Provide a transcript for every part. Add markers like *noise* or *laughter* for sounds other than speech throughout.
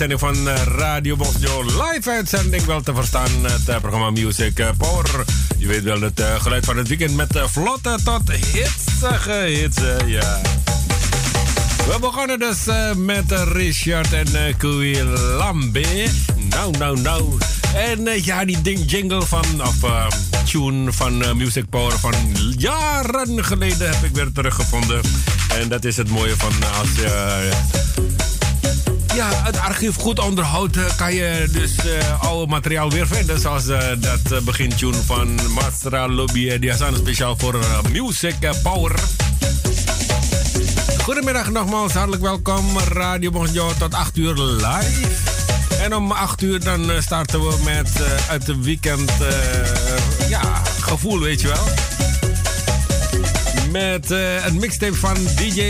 uitzending van eh, Radio Bosjo. Live uitzending wel te verstaan. Het uh, programma Music eh, Power. Je weet wel het geluid van het weekend met vlotte tot hitsige hits. ja. We begonnen dus met Richard en uh, Lambe. Nou, nou, nou. En ja, die ding jingle van, of tune van Music Power van jaren geleden heb ik weer teruggevonden. En dat is het mooie van als je ja, het archief goed onderhoudt, kan je dus uh, materiaal weer vinden. Zoals uh, dat begintune van Mastra Lobby. Is speciaal voor Music Power. Goedemiddag nogmaals, hartelijk welkom. Radio Bonjour tot 8 uur live. En om 8 uur dan starten we met het weekend ja, gevoel, weet je wel. Met een mixtape van DJ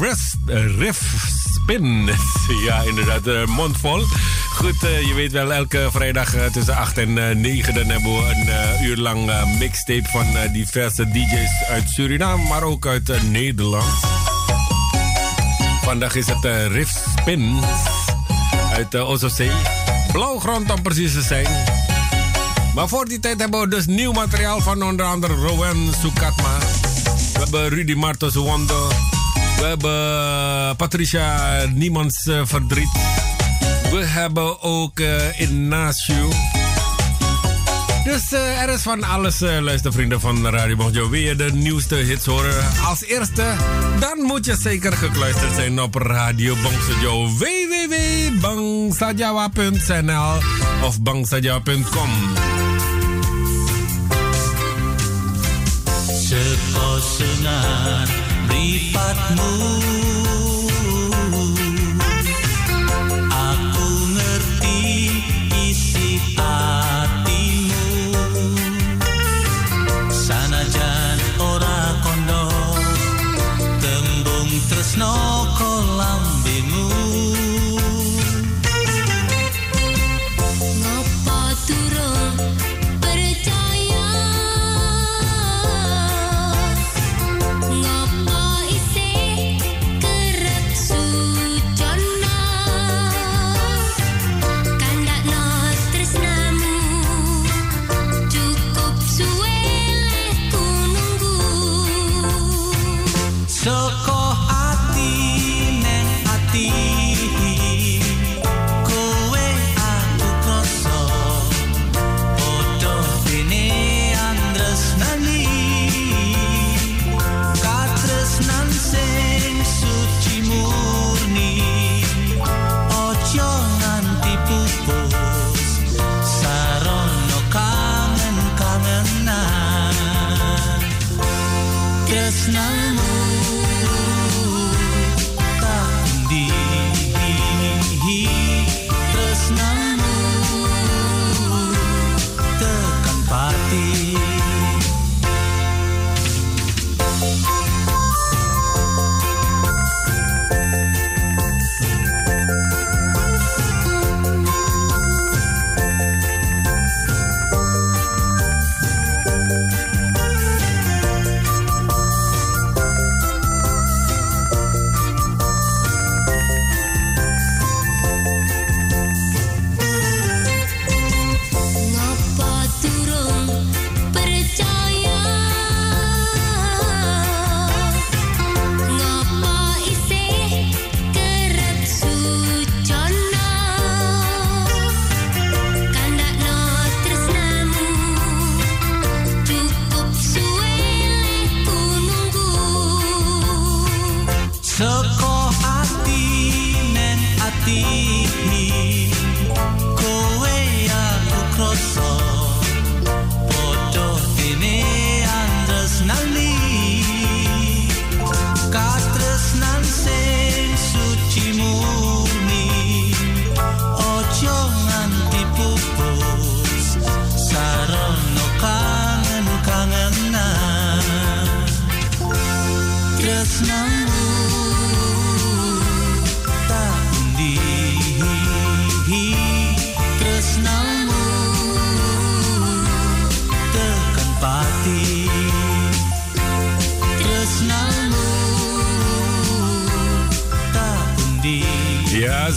Riff, Riff *laughs* Ja, inderdaad, uh, mondvol. Goed, uh, je weet wel, elke vrijdag uh, tussen 8 en 9 dan hebben we een uur lang mixtape van diverse DJ's uit Suriname, maar ook uit Nederland. Vandaag is het Riff Spin uit uh, Ozosee. Blauwgrond om precies te zijn. Maar voor die tijd hebben we dus nieuw materiaal van onder andere Rowan Sukatma. We hebben Rudy Martos Wondo. We hebben Patricia Niemands uh, Verdriet. We hebben ook uh, Ignacio. Dus uh, er is van alles, uh, luistervrienden van Radio Mojo. Wil je de nieuwste hits horen als eerste? Dan moet je zeker gekluisterd zijn op Radio Bangsajo. www.bangsajawa.nl of bangsajawa.com. Lipatmu.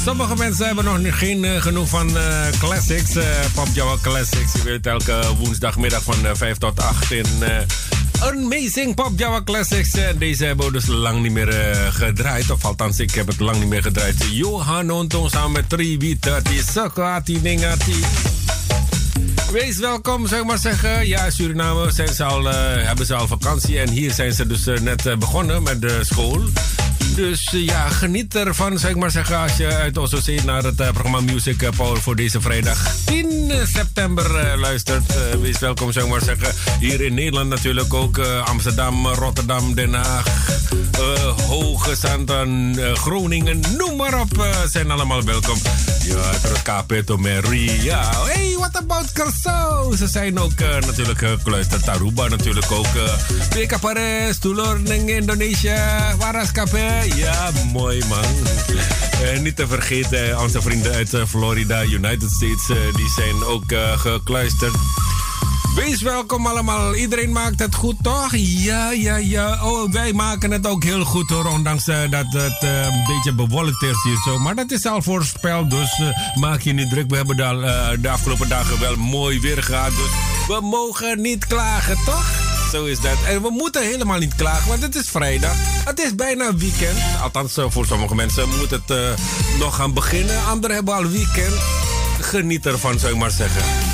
Sommige mensen hebben nog geen uh, genoeg van uh, classics. Uh, Pop Java Classics. Je weet elke woensdagmiddag van 5 tot 8 in Amazing Pop Java Classics. Deze hebben we dus lang niet meer gedraaid. Of althans, ik heb het lang niet meer gedraaid. Johan Onton samen met Trivi Tati Sakati Ningati. Wees welkom, zou ik maar zeggen. Ja, Suriname zijn ze al, hebben ze al vakantie. En hier zijn ze dus net begonnen met de school. Dus eh, ja, geniet ervan, zou ik maar zeggen, als je uit Oslo naar het uh, programma Music eh, Power voor deze vrijdag 10 september luistert. wees welkom, zou ik maar zeggen. Hier in Nederland natuurlijk ook Amsterdam, Rotterdam, Den Haag, Hoge Zanden, Groningen, noem maar op, zijn allemaal welkom. Ja, Mary. Ja, hey, what about Curaçao? Ze zijn ook natuurlijk gekluisterd. Aruba natuurlijk ook. Uh, Paris, Tulorning, Indonesië, Waraskape. Ja, mooi man. En niet te vergeten, onze vrienden uit eh, Florida, United States, eh, die zijn ook gekluisterd. Wees welkom allemaal. Iedereen maakt het goed, toch? Ja, ja, ja. Oh, wij maken het ook heel goed hoor. Ondanks dat het een beetje bewolkt is hier zo. Maar dat is al voorspeld, dus maak je niet druk. We hebben de, de afgelopen dagen wel mooi weer gehad. Dus we mogen niet klagen, toch? Zo is dat. En we moeten helemaal niet klagen, want het is vrijdag. Het is bijna weekend. Althans, voor sommige mensen moet het nog gaan beginnen. Anderen hebben al weekend. Geniet ervan, zou ik maar zeggen.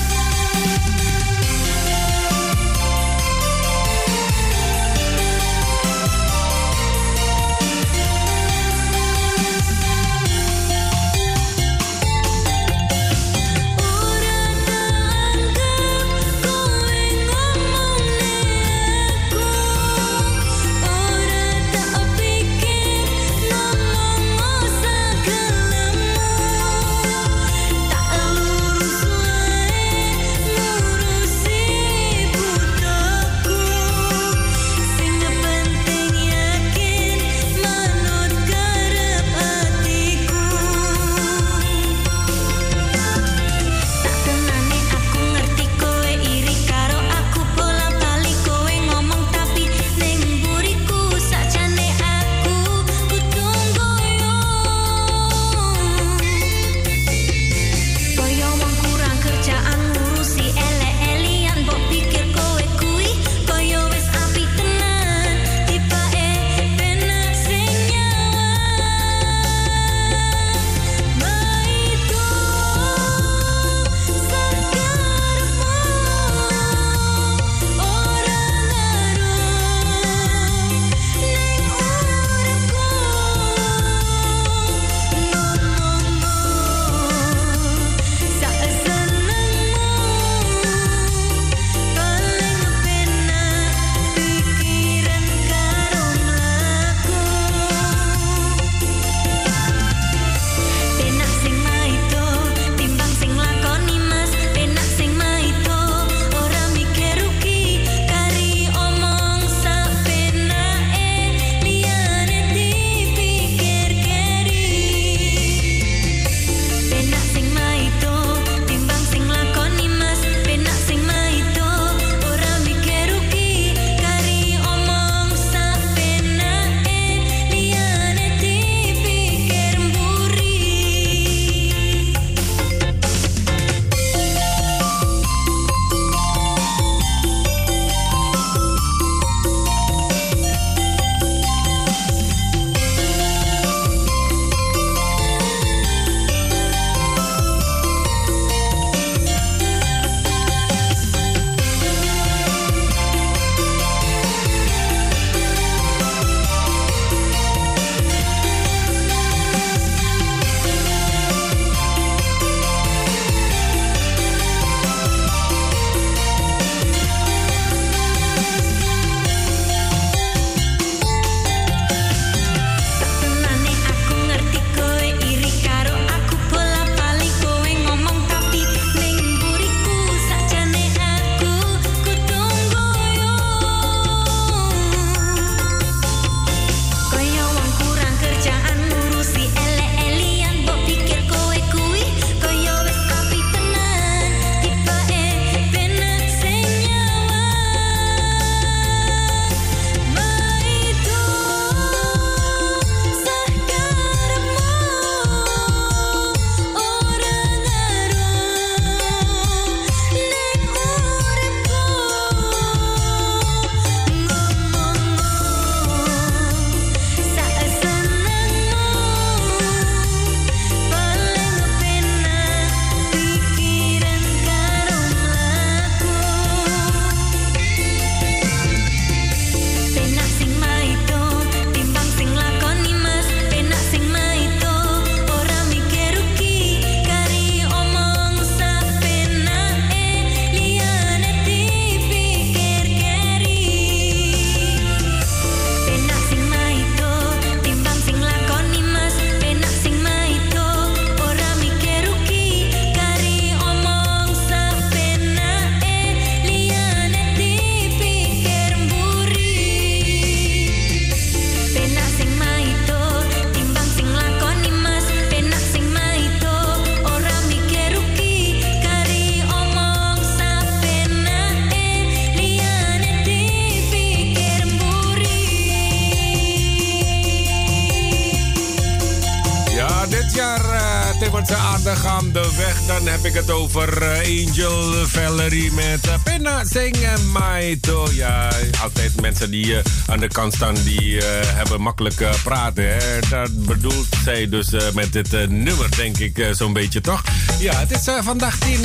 Angel Valerie met uh, Penna Sing en Maito. Ja, altijd mensen die aan de kant staan, die hebben makkelijk praten. Hè? Dat bedoelt zij dus met dit nummer, denk ik, zo'n beetje, toch? Ja, het is vandaag 10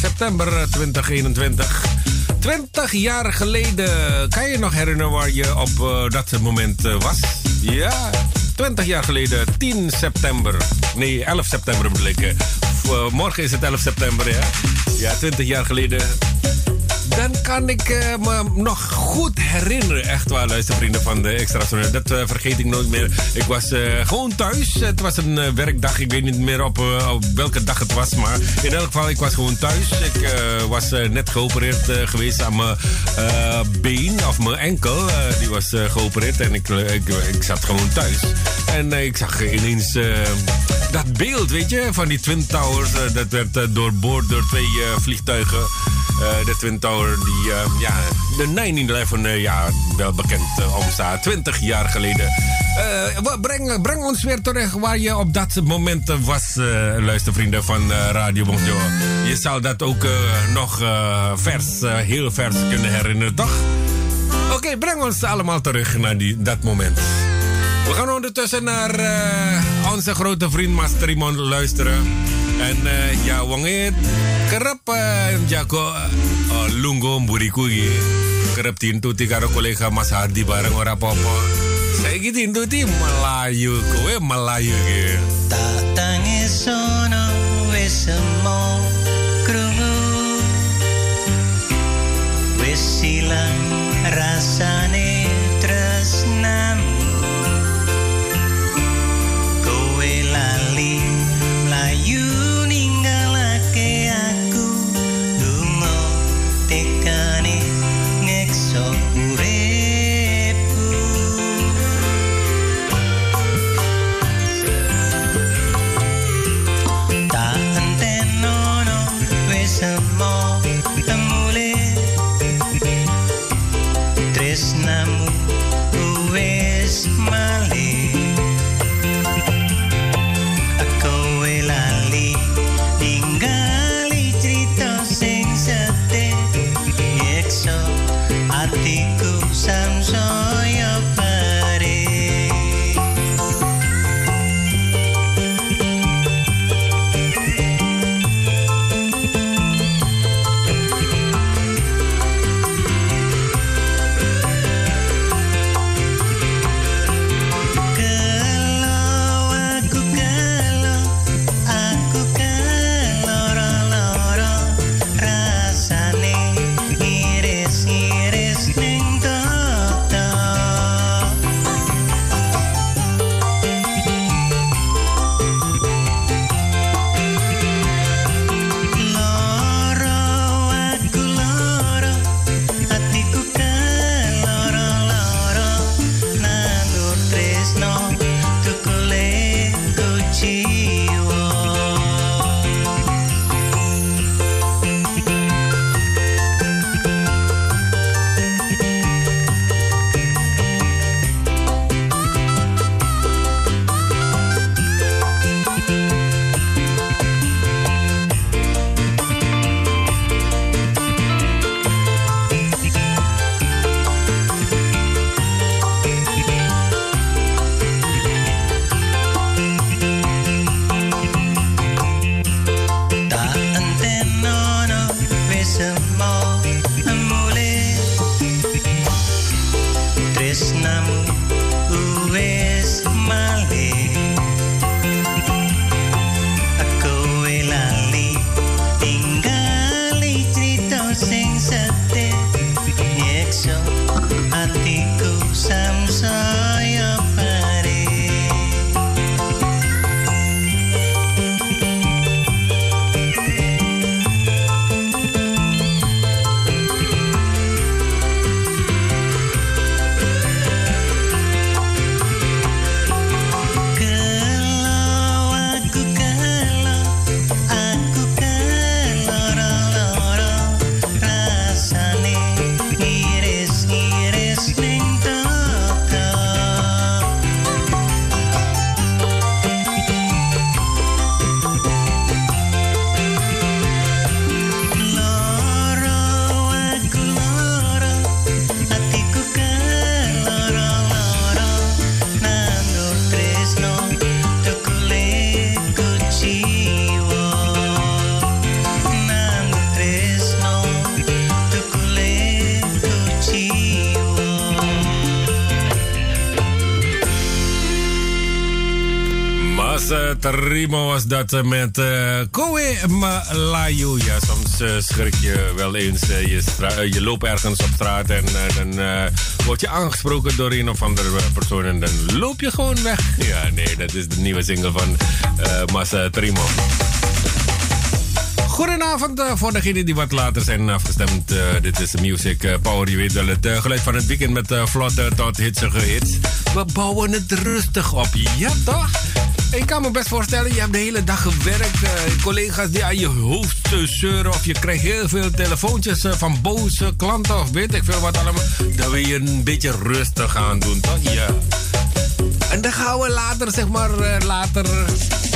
september 2021. 20 jaar geleden, kan je nog herinneren waar je op dat moment was? Ja, 20 jaar geleden, 10 september. Nee, 11 september bedoel ik. Morgen is het 11 september, ja. Ja, 20 jaar geleden dan kan ik uh, me nog goed herinneren. Echt waar, luistervrienden van de Extra Dat uh, vergeet ik nooit meer. Ik was uh, gewoon thuis. Het was een werkdag. Ik weet niet meer op, op, welke dag het was. Maar in elk geval, ik was gewoon thuis. Ik was net geopereerd geweest aan mijn been of mijn enkel. die was geopereerd en ik, ik, ik, zat gewoon thuis. En ik zag ineens dat beeld, weet je, van die Twin Towers. dat werd doorboord door twee vliegtuigen. de Twin Towers die uh, ja, de 9-11, uh, ja, wel bekend uh, omstaat. 20 jaar geleden. breng, breng ons weer terug waar je op dat moment was, luistervrienden van Radio Bonjour. Je zou dat ook nog vers, heel vers kunnen herinneren, toch? Oké, breng ons allemaal terug naar die, dat moment. We gaan ondertussen naar onze grote vriend Master Rimon luisteren. En uh, ja, wangeet kerap uh, jago uh, lungo mburiku ye. Kerap tintuti karo kolega Mas Hardi bareng ora apa-apa. Saya gitu tintuti Melayu, kowe Melayu ge. Tak tangis sono wis semo krungu. Wis Trimo was dat met uh, Koe Malayu. Ja, soms uh, schrik je wel eens. Uh, je, je, loopt ergens op straat en dan word je aangesproken door een of andere persoon en dan loop je gewoon weg. Ja, nee, dat is de nieuwe single van Mas Trimo. Goedenavond voor degenen die wat later zijn afgestemd. dit is Music Power. Je weet wel, het geluid van het weekend met vlotte tot hitsige hits. We bouwen het rustig op. Ja, toch? Ik kan me best voorstellen, je hebt de hele dag gewerkt. Uh, collega's die aan je hoofd zeuren. Of je krijgt heel veel telefoontjes uh, van boze klanten. Of weet ik veel wat allemaal. Dan wil je een beetje rustig gaan doen, toch? Ja. En dan gaan we later, zeg maar, later,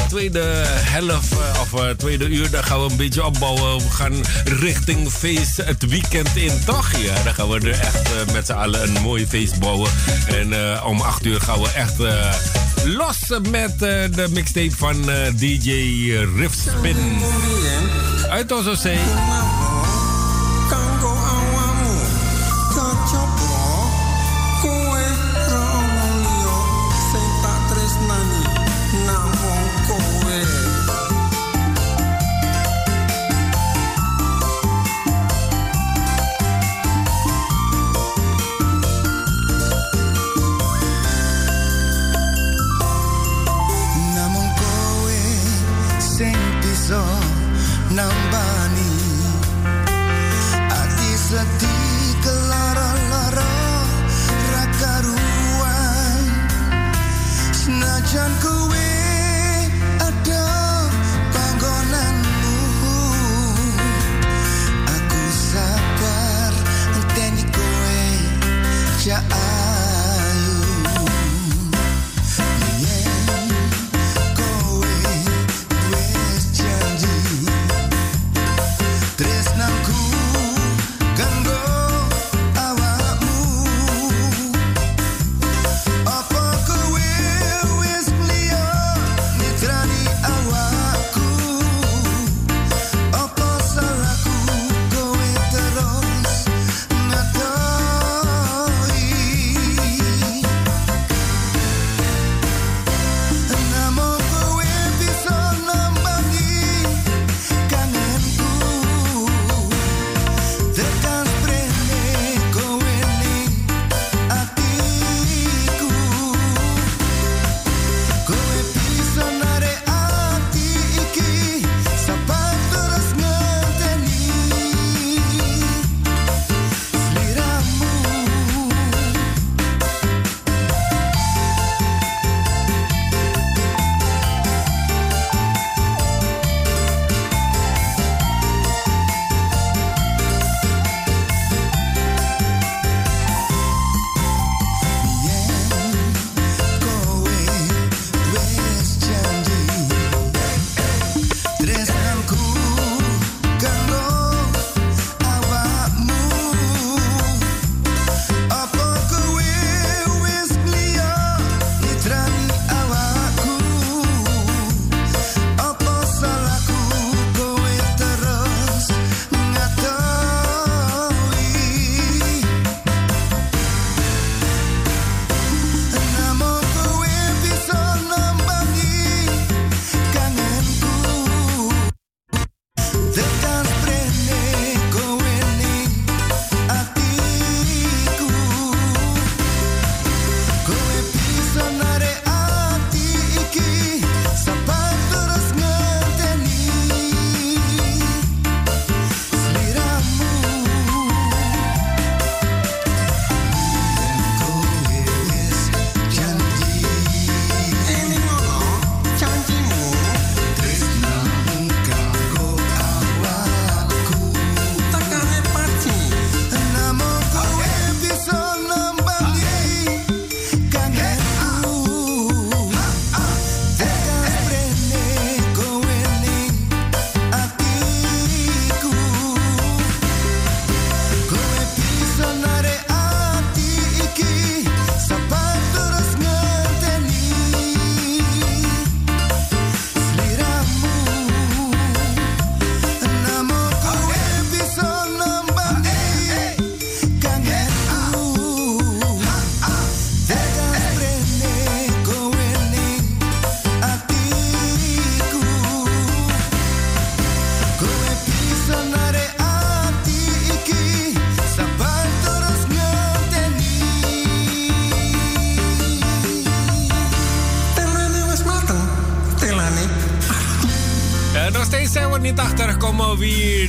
tweede helft of tweede uur, dan gaan we een beetje opbouwen. We gaan richting feest het weekend in, toch? Ja, dan gaan we er echt met z'n allen een mooi feest bouwen. En om acht uur gaan we echt los met uh, de mixtape van uh, DJ Riffspin. Uit Ozosee. kon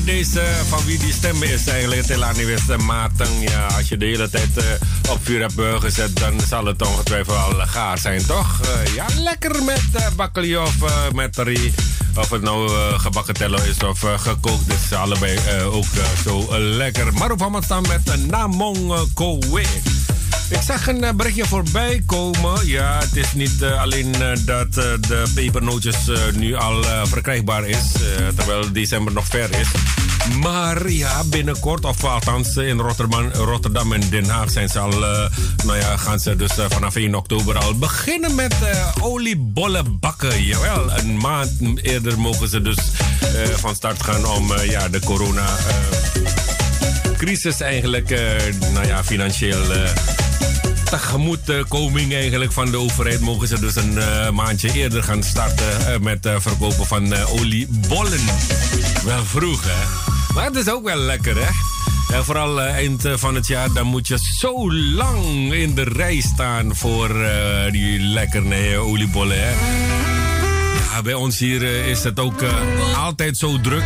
deze, van wie die stem is eigenlijk. Telani wist Maarten. Ja, als je de hele tijd uh, op vuur hebt gezet, dan zal het ongetwijfeld al gaar zijn, toch? Uh, ja, lekker met uh, of met tari. Of het nou gebakken tello is of gekookt is, allebei ook zo lekker. Maar op allemaal staan met Namong Kowe. Ik zag een berichtje voorbij komen. Ja, het is niet alleen dat de pepernootjes nu al verkrijgbaar is, terwijl december nog ver is. Maar ja, binnenkort, of althans in Rotterdam, Rotterdam en Den Haag zijn ze al, nou ja, gaan ze dus vanaf 1 oktober al beginnen met oliebollen bakken. Jawel, een maand eerder mogen ze dus van start gaan om ja, de corona crisis eigenlijk, nou ja, financieel tegemoetkoming eigenlijk van de overheid mogen ze dus een maandje eerder gaan starten met uh, verkopen van oliebollen. Wel vroeg, hè? Maar het is ook wel lekker, hè? En vooral eind van het jaar, dan moet je zo lang in de rij staan voor die lekkere oliebollen, hè? Ja, bij ons hier is het ook altijd zo druk.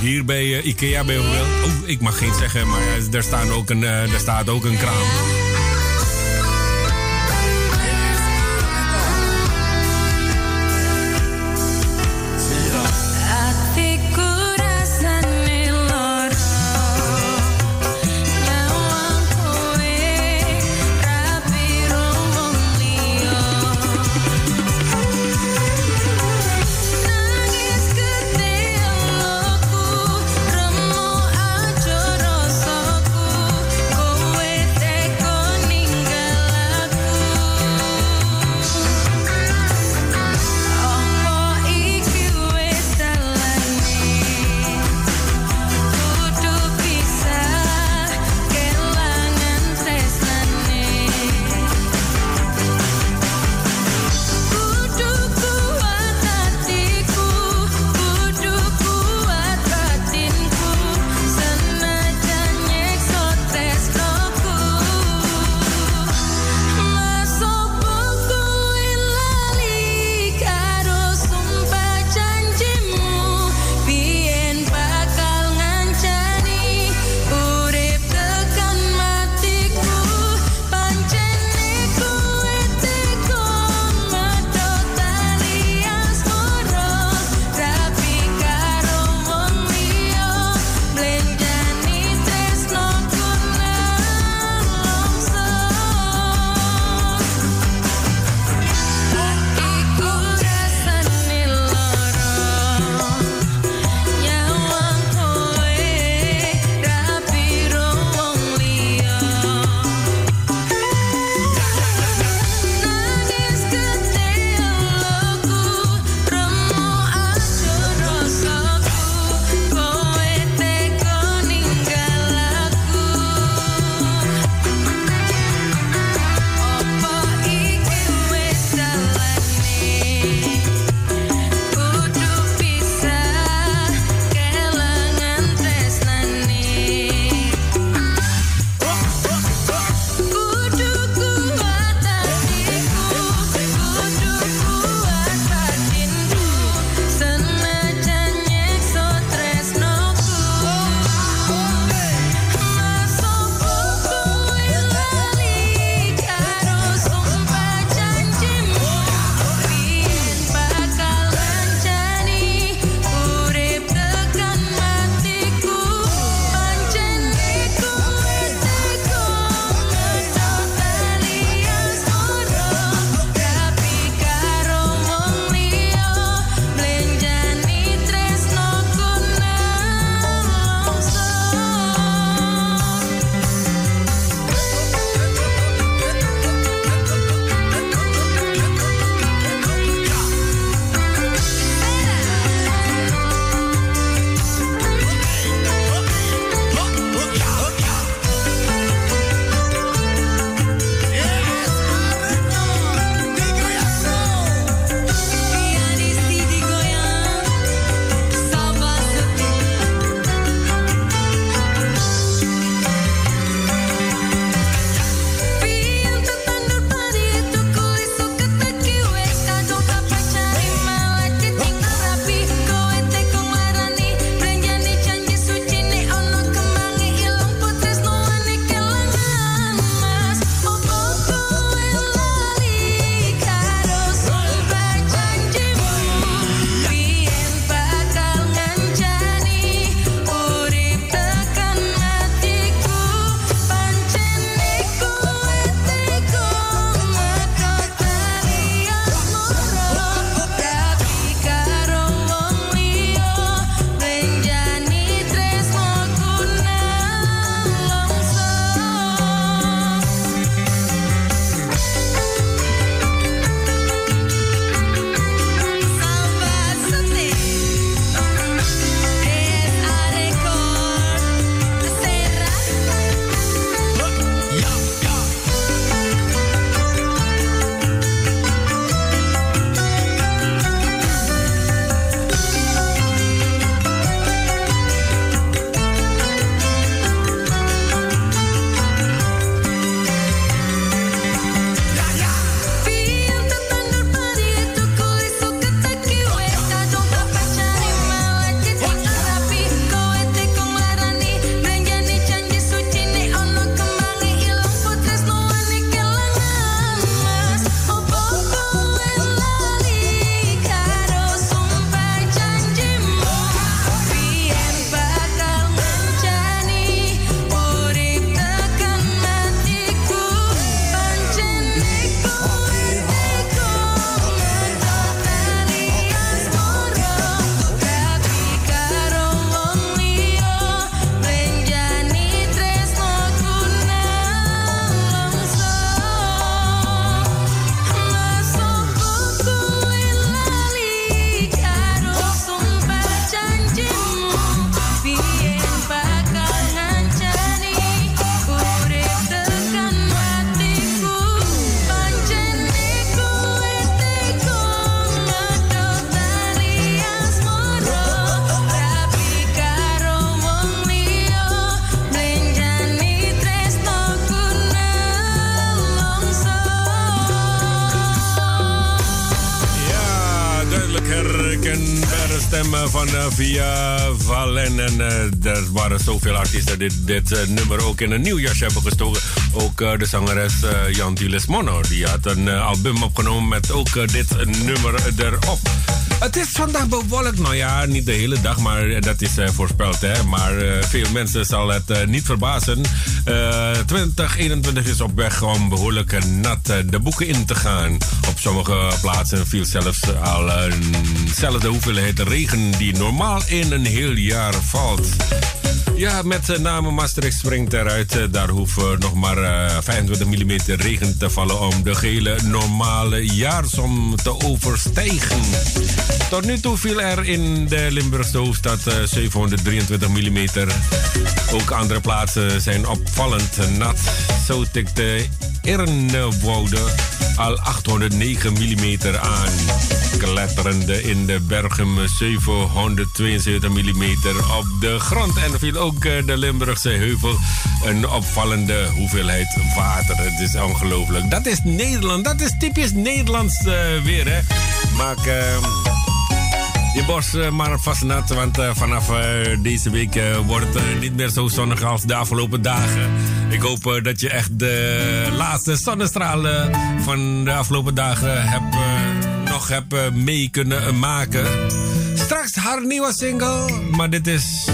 Hier bij Ikea bijvoorbeeld. Oh, ik mag geen zeggen, maar er, staan ook een, er staat ook een kraam. En er waren zoveel artiesten die dit nummer ook in een nieuw jasje hebben gestoken. Ook de zangeres Jan Diles Mono. Die had een album opgenomen met ook dit nummer erop. Het is vandaag bewolkt. Nou ja, niet de hele dag, maar dat is voorspeld. Hè? Maar veel mensen zal het niet verbazen. 2021 is op weg om behoorlijk nat de boeken in te gaan. Op sommige plaatsen viel zelfs al eenzelfde hoeveelheid regen die normaal in een heel jaar valt. Ja, met name Maastricht springt eruit. Daar hoeft nog maar 25 mm regen te vallen om de gele normale jaarsom te overstijgen. Tot nu toe viel er in de Limburgse hoofdstad 723 mm. Ook andere plaatsen zijn opvallend nat. Zo tikte Ernewoude al 809 mm aan. Kletterende in de bergen 772 mm op de grond. En viel ook eh, de Limburgse heuvel een opvallende hoeveelheid water. Het is ongelooflijk. Dat is Nederland. Dat is typisch Nederlands uh, weer, hè. Maak... Uh, je borst uh, maar vast nat, want vanaf deze week wordt het niet meer zo zonnig als de afgelopen dagen. Ik hoop dat je echt de laatste zonnestralen van de afgelopen dagen hebt, nog hebt mee kunnen maken. Straks haar nieuwe single, maar dit is...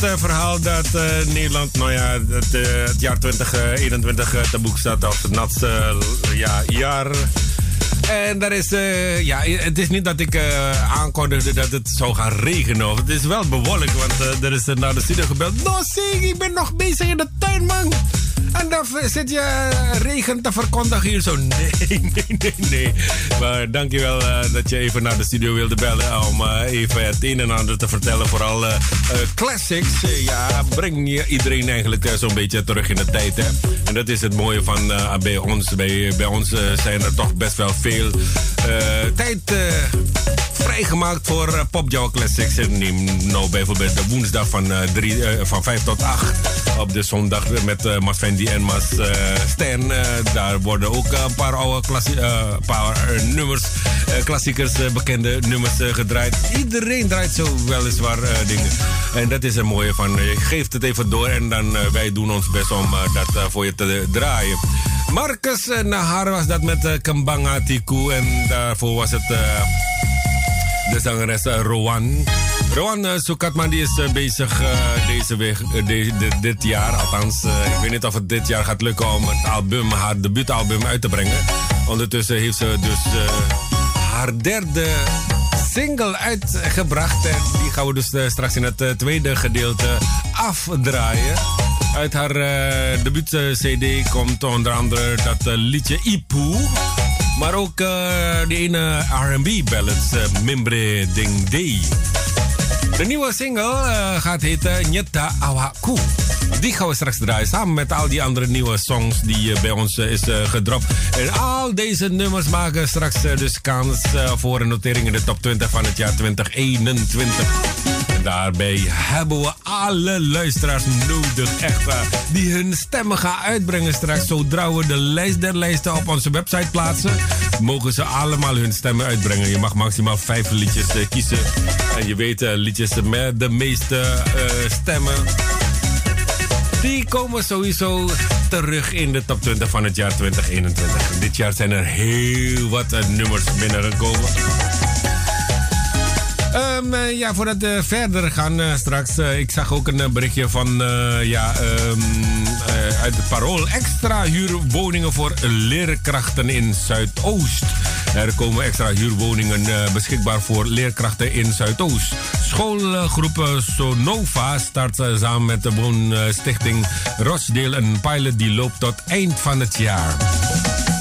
verhaal dat uh, Nederland, nou ja, het, het jaar 2021 te boek staat als het natste ja, jaar. En daar is, ja, het is niet dat ik aankondigde dat het zou gaan regenen. Het is wel bewolkt, want er is naar de studio gebeld. No, zie, ik ben nog bezig in de tuin, man. En dan zit je regen te verkondigen hier zo. Nee, *laughs* nee, nee, nee. Maar dankjewel uh, dat je even naar de studio wilde bellen om uh, even het een en ander te vertellen. Vooral classics. ja, breng je iedereen eigenlijk zo'n beetje terug in de tijd. Hè? En dat is het mooie van bij ons. Bij, bij ons zijn er toch best wel veel tijd vrijgemaakt voor Pop Java Classics. Neem nou bijvoorbeeld de woensdag van, drie, van 5 tot 8. Op de zondag met uh, Masvendi en Mas Stern. Daar worden ook een paar oude paar, nummers, klassiekers, bekende nummers gedraaid. Iedereen draait zo weliswaar dingen. En dat is het mooie van, je geeft het even door en dan wij doen ons best om dat voor je te draaien. Marcus Nahar was dat met Kembanga Tiku en daarvoor was het de zangeres Rowan. Rowan uh, Sukatman die is uh, bezig deze week, dit jaar. Althans, ik weet niet of het dit jaar gaat lukken om het album, haar debuutalbum uit te brengen. Ondertussen heeft ze dus haar derde single uitgebracht. En die gaan we dus straks in het tweede gedeelte afdraaien. Uit haar debuut-CD komt onder andere dat liedje Ipu. Maar ook uh, de ene R&B ballads, uh, Mimbre Ding Day. De nieuwe single uh, gaat heten Nyeta Awaku. Die gaan we straks draaien samen met al die andere nieuwe songs die bij ons is gedropt. En al deze nummers maken straks dus kans voor een notering in de top 20 van het jaar 2021. Daarbij hebben we alle luisteraars nodig, echt waar. Die hun stemmen gaan uitbrengen straks. Zodra we de lijst der lijsten op onze website plaatsen, mogen ze allemaal hun stemmen uitbrengen. Je mag maximaal vijf liedjes kiezen. En je weet, liedjes met de meeste stemmen die komen sowieso terug in de top 20 van het jaar 2021. Dit jaar zijn er heel wat nummers binnengekomen. Um, ja, voordat we verder gaan uh, straks. Uh, ik zag ook een berichtje van ja, um, uit het parool. Extra huurwoningen voor leerkrachten in Zuidoost. Er komen extra huurwoningen beschikbaar voor leerkrachten in Zuidoost. Schoolgroep Sonova start samen met de woonstichting Rochdale een pilot die loopt tot eind van het jaar.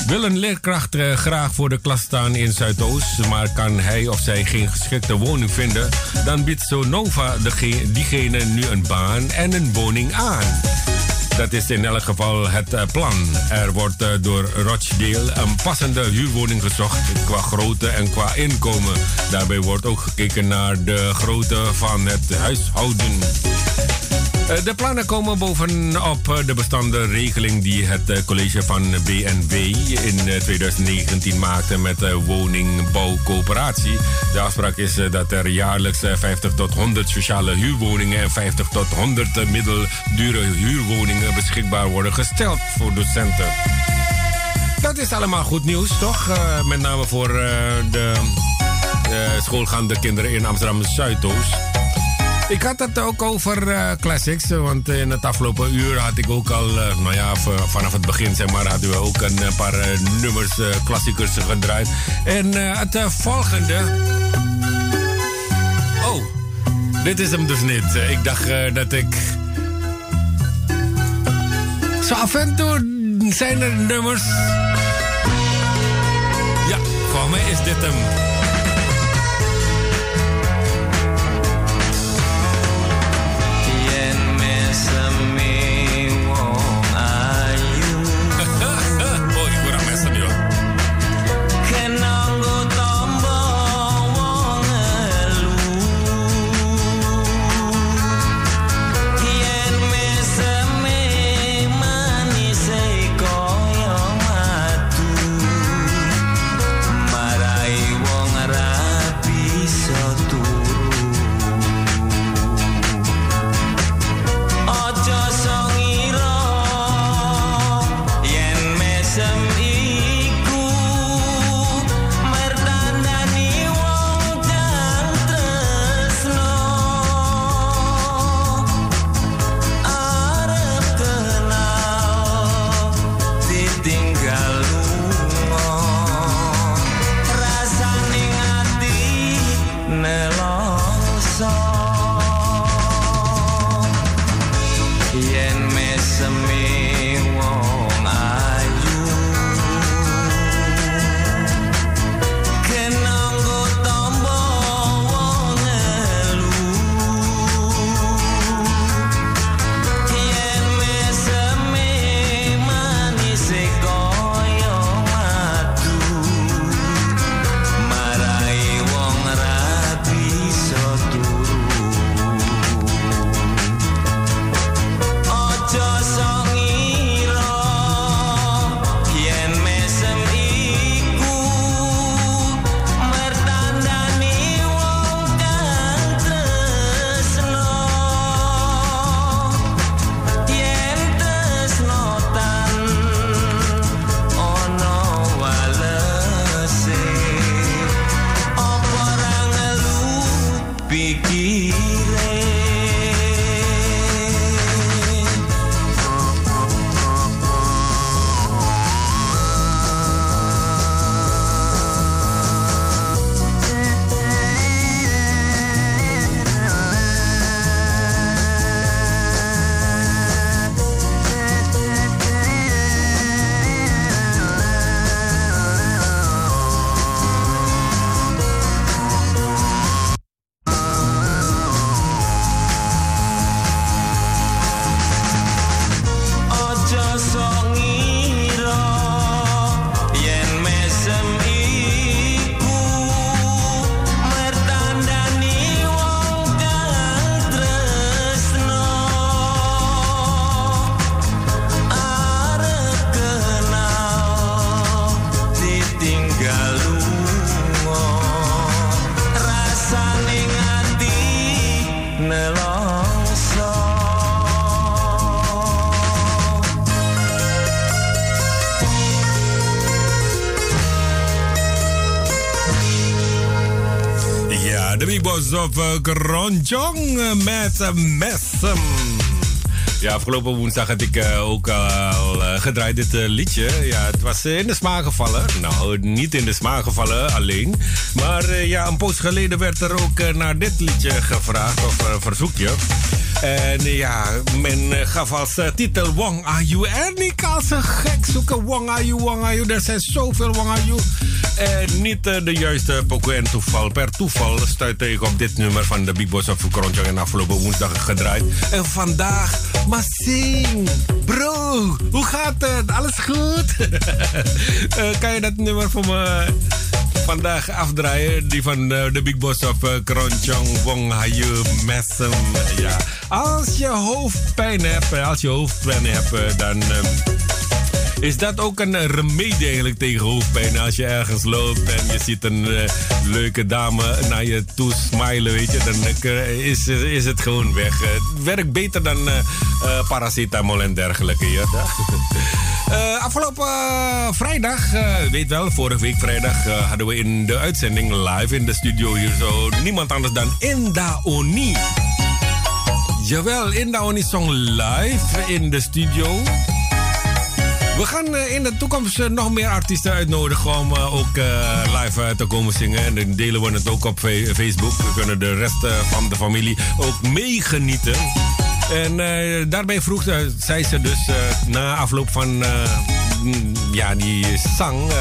Wil een leerkracht uh, graag voor de klas staan in Zuidoost, maar kan hij of zij geen geschikte woning vinden, dan biedt Sonova diegene nu een baan en een woning aan. Dat is in elk geval het uh, plan. Er wordt uh, door Rochdale een passende huurwoning gezocht qua grootte en qua inkomen. Daarbij wordt ook gekeken naar de grootte van het huishouden. Eh, de plannen komen bovenop eh, de bestaande regeling die het eh, college van BNW in 2019 maakte met de woningbouwcoöperatie. De afspraak is dat er jaarlijks 50 tot 100 sociale huurwoningen en 50 tot 100 middeldure huurwoningen beschikbaar worden gesteld voor docenten. Dat is allemaal goed nieuws, toch? met name voor de schoolgaande kinderen in Amsterdam Zuidoost. Ik had het ook over uh, classics, want in het afgelopen uur had ik ook al, uh, nou ja, vanaf het begin zeg maar, hadden we ook een paar uh, nummers, klassiekers gedraaid. En het volgende. Oh, dit is hem dus niet. Ik dacht dat ik. Zo af en toe zijn er nummers. Ja, voor mij is dit hem. Uh, Messem. Ja, afgelopen woensdag had ik uh, ook al uh, gedraaid dit uh, liedje. Ja, het was in de smaak gevallen. Nou, niet in de smaak gevallen alleen. Maar ja, een poos geleden werd er ook naar dit liedje gevraagd, of verzoekje. En ja, men gaf als titel Wong Are You. En ik als een gek zoeken Wong Are You, Wong Are You. Er zijn zoveel Wong Are You. En niet de juiste pokoe en toeval. Per toeval stuitte ik op dit nummer van de Big Boss of Kronjong en afgelopen woensdag gedraaid. En vandaag, maar zing. Bro, hoe gaat het? Alles goed? *laughs* kan je dat nummer voor me vandaag afdraaien? Die van de Big Boss of Kronjong, Wong Hayu Messem. Ja. Als je hoofdpijn hebt, als je hoofdpijn hebt, dan is dat ook een remedie eigenlijk tegen hoofdpijn? Als je ergens loopt en je ziet een uh, leuke dame naar je toe smilen, weet je, dan uh, is, is het gewoon weg. Het werkt beter dan uh, paracetamol en dergelijke. Ja? *laughs* afgelopen vrijdag, weet wel, vorige week vrijdag hadden we in de uitzending live in de studio hier zo niemand anders dan Inda Oni. Jawel, Inda Oni song live in de studio. We gaan eh, in de toekomst eh, nog meer artiesten uitnodigen om eh, ook live te komen zingen. En dan delen we het ook op Facebook. We kunnen de rest van de familie ook meegenieten. En daarbij vroeg zei ze dus na afloop van mm, ja, die zang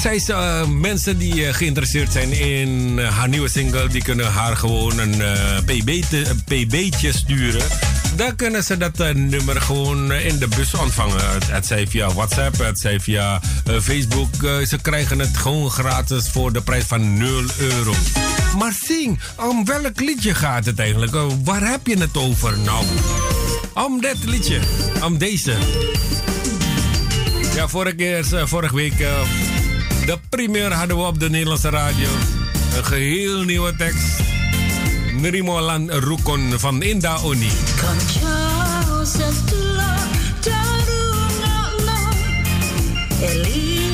zij ze mensen die geïnteresseerd zijn in haar nieuwe single, die kunnen haar gewoon een PB een pb'tje sturen dan kunnen ze dat uh, nummer gewoon in de bus ontvangen. Het zij via WhatsApp, het zij via uh, Facebook. Ze krijgen het gewoon gratis voor de prijs van 0 euro. Maar zing, om welk liedje gaat het eigenlijk? waar heb je het over nou? Om dit liedje, om deze. Ja, vorige, keer, vorige week, de primeur hadden we op de Nederlandse radio. Een geheel nieuwe tekst. Nerimolan Rukon van Inda Oni. Elio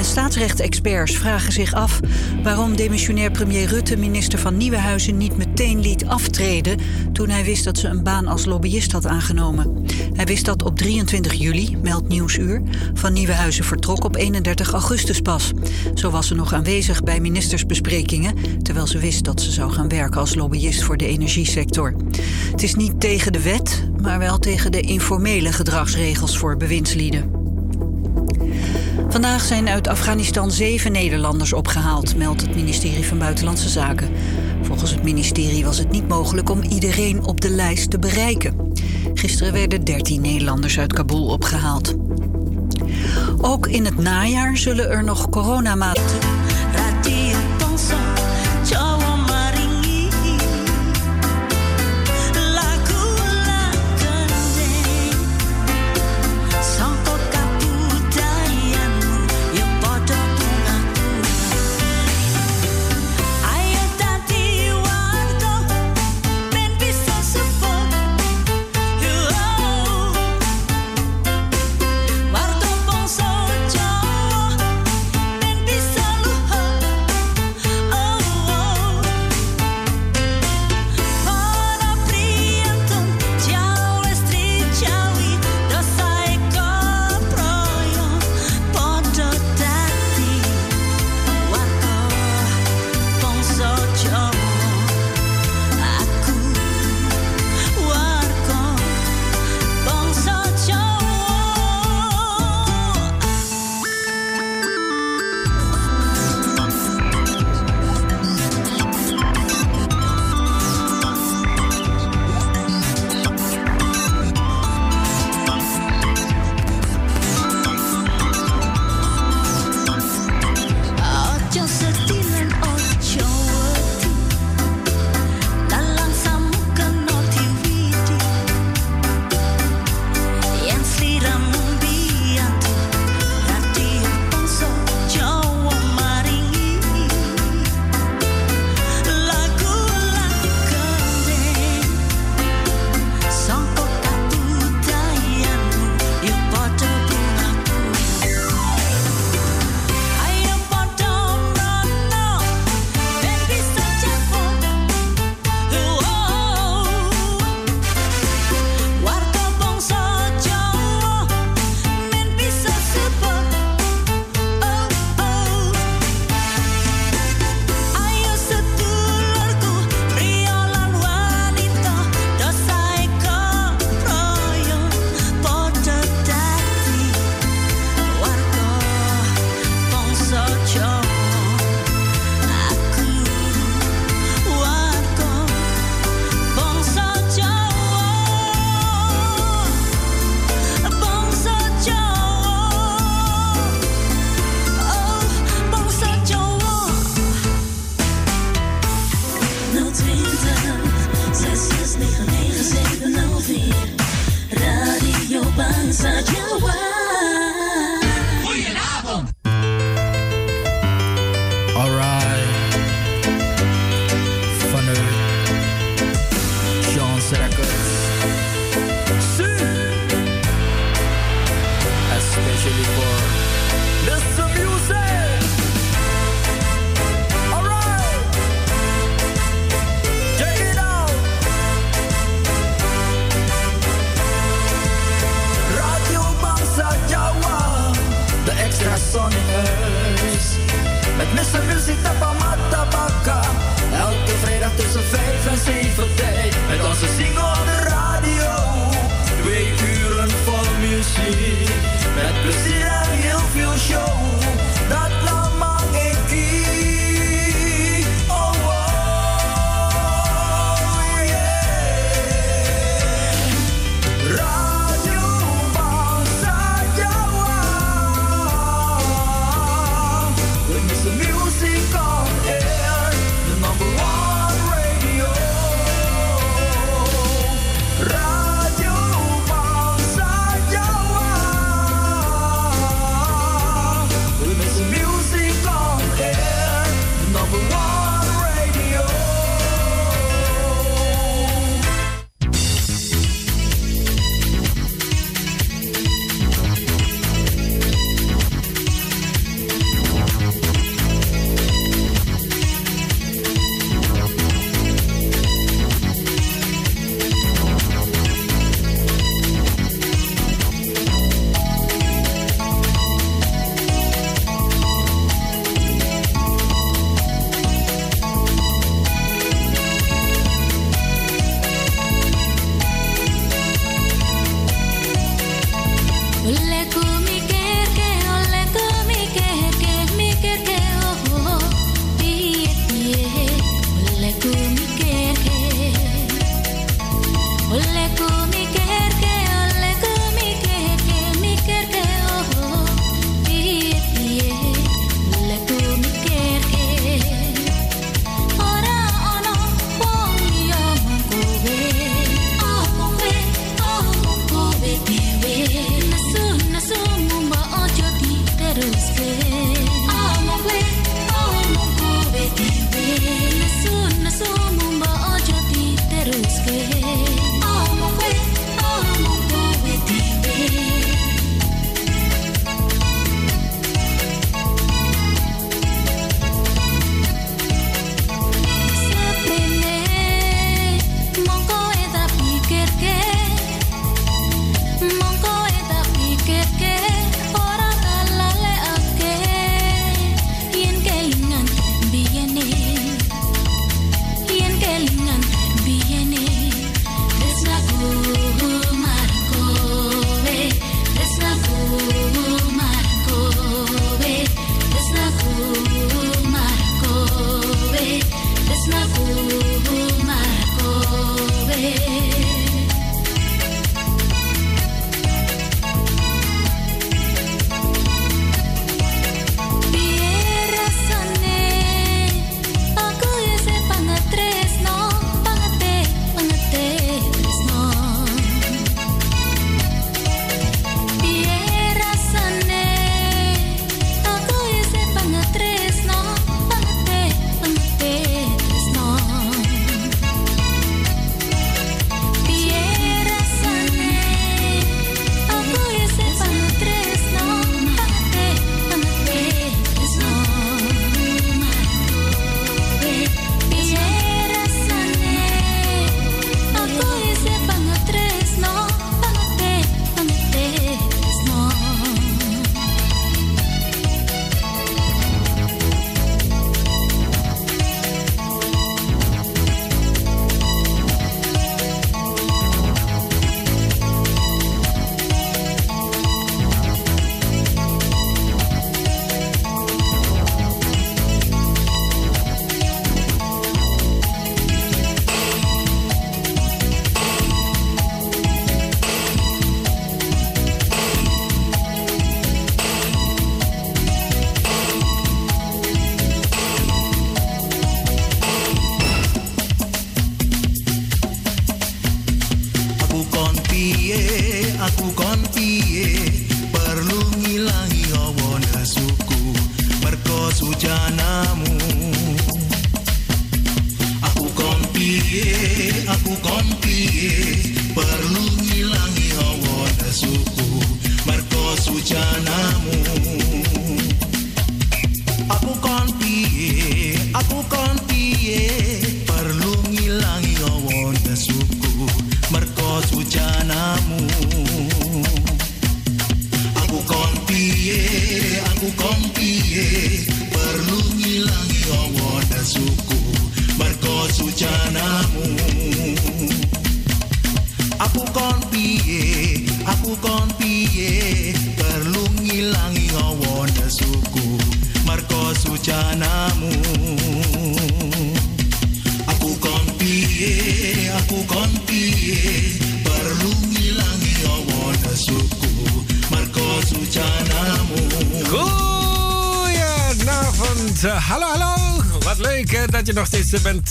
staatsrechtsexperts vragen zich af waarom demissionair premier Rutte minister van Nieuwenhuizen niet meteen liet aftreden toen hij wist dat ze een baan als lobbyist had aangenomen. Hij wist dat op 23 juli, meldt Nieuwsuur. Van Nieuwenhuizen vertrok op 31 augustus pas. Zo was ze nog aanwezig bij ministersbesprekingen, terwijl ze wist dat ze zou gaan werken als lobbyist voor de energiesector. Het is niet tegen de wet, maar wel tegen de informele gedragsregels voor bewindslieden. Vandaag zijn uit Afghanistan zeven Nederlanders opgehaald, meldt het ministerie van Buitenlandse Zaken. Volgens het ministerie was het niet mogelijk om iedereen op de lijst te bereiken. Gisteren werden 13 Nederlanders uit Kabul opgehaald. Ook in het najaar zullen er nog coronamaatregelen.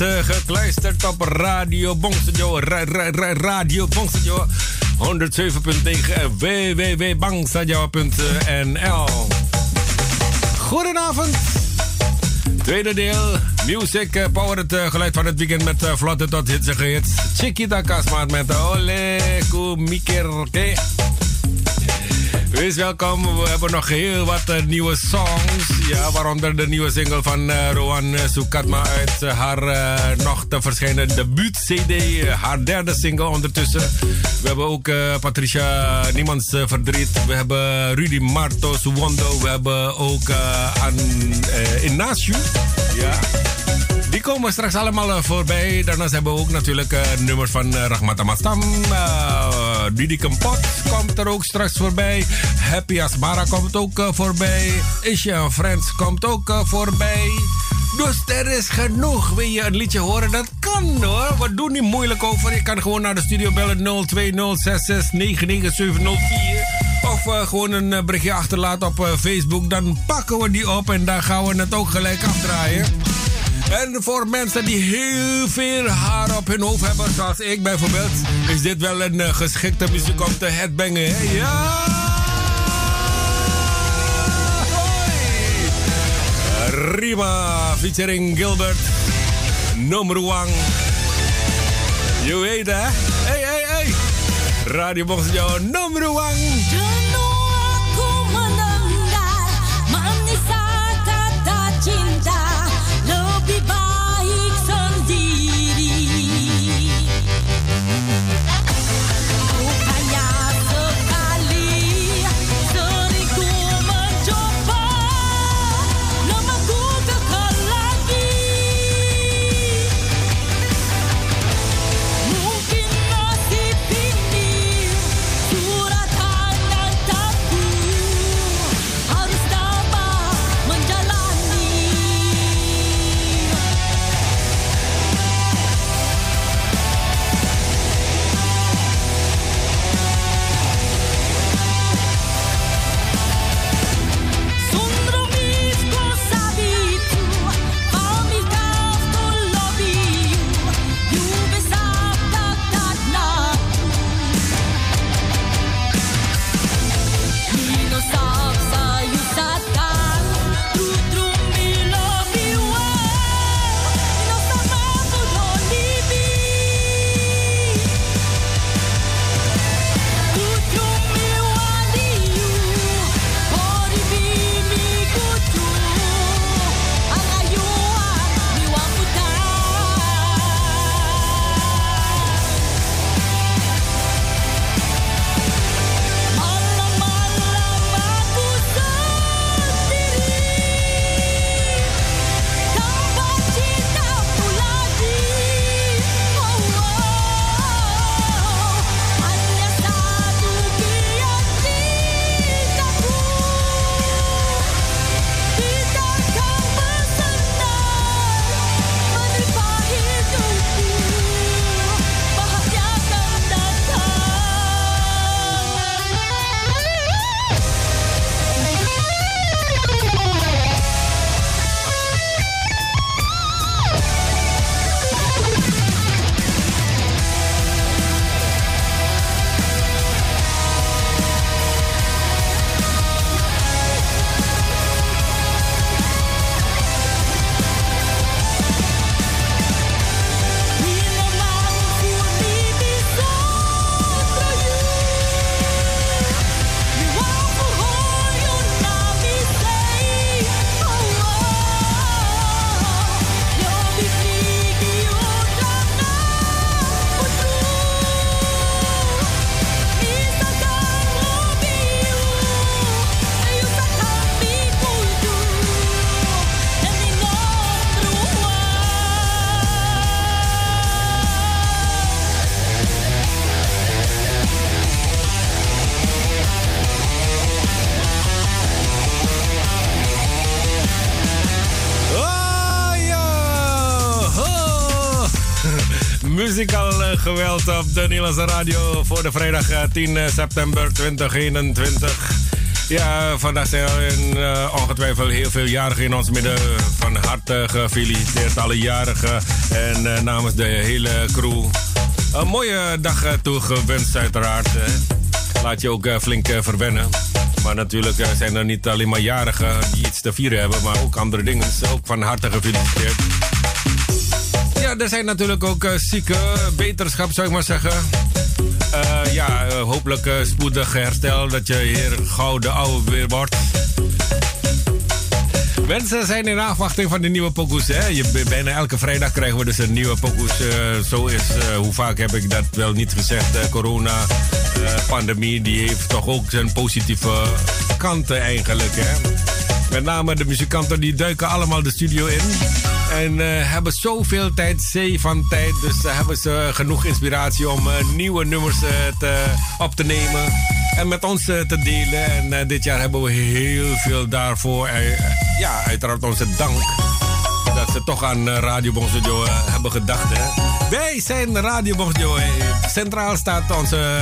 Gekluisterd op Radio Bongsejo. Ra ra ra radio Bongsejo. 107.9 en www.bangsajo.nl Goedenavond. Tweede deel. Music eh, Power, het eh, geluid van het weekend met eh, vlotte tot hitsige hits. Chiquita Kasmaat met Ole Kumikirke. Wees welkom. We hebben nog heel wat eh, nieuwe songs. Ja, waaronder de nieuwe single van eh, Rowan eh, Sukatma uit eh, haar nog te verschijnen debuut-CD. haar derde single ondertussen. We hebben ook Patricia Niemands Verdriet. We hebben Rudy Marto Suwondo. We hebben ook uh, An, eh, Inacio. Ja. Die komen straks allemaal voorbij. Daarnaast hebben we ook natuurlijk nummers van uh, Rahmat Amastam. Uh, Didi Kempot komt er ook straks voorbij. Happy Asmara komt ook uh, voorbij. Isha Friends komt ook uh, voorbij. Dus er is genoeg. Wil je een liedje horen? Dat kan hoor. We doen niet moeilijk over. Je kan gewoon naar de studio bellen 020669974. Of uh, gewoon een berichtje achterlaten op Facebook. Dan pakken we die op en dan gaan we het ook gelijk afdraaien. En voor mensen die heel veel haar op hun hoofd hebben, zoals ik bijvoorbeeld, is dit wel een eh, geschikte muziek om te headbangen. Hè? Ja! Rima featuring Gilbert. Nummer 1. Je weet hè? Hey, hey, hey! Radio Box jouw nummer 1. Op de Nederlandse radio voor de vrijdag 10 september 2021. Ja, vandaag zijn er ongetwijfeld heel veel jarigen in ons midden. Van harte gefeliciteerd alle jarigen en namens de hele crew. Een mooie dag toegewenst uiteraard. Laat je ook flink verwennen. Maar natuurlijk zijn er niet alleen maar jarigen die iets te vieren hebben, maar ook andere dingen. Dus ook van harte gefeliciteerd. Ja, er zijn natuurlijk ook uh, zieke beterschap, zou ik maar zeggen. Uh, ja, uh, hopelijk spoedig herstel, dat je hier gauw de oude weer wordt. Mensen zijn in afwachting van de nieuwe pokoes. Hè? Je, bijna elke vrijdag krijgen we dus een nieuwe pokoes. zo is, hoe vaak heb ik dat wel niet gezegd, corona pandemie die heeft toch ook zijn positieve kanten eigenlijk. Hè? Met name de muzikanten die duiken allemaal de studio in. En uh, hebben zoveel tijd, zee van tijd. Dus uh, hebben ze genoeg inspiratie om uh, nieuwe nummers te, op te nemen. En met ons te delen. En dit jaar hebben we heel veel daarvoor. ja, uiteraard onze dank. Dat ze toch aan Radio Bonjour hebben gedacht. Hè. Wij zijn Radio Bonjour. Centraal staat onze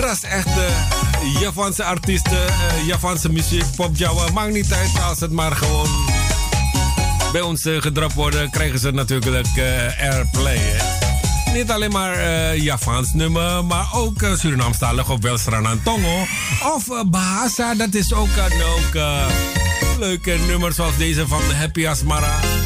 ras echte Japanse artiesten, Japanse muziek, pop Java. Maakt niet uit als het maar gewoon bij ons uh, gedropt worden, krijgen ze natuurlijk uh, airplay. Hè? Niet alleen maar uh, Javaans nummer, maar ook Surinaamstalig of wel Tongo. Of Bahasa, dat is ook een leuke nummer zoals deze van Happy Asmara.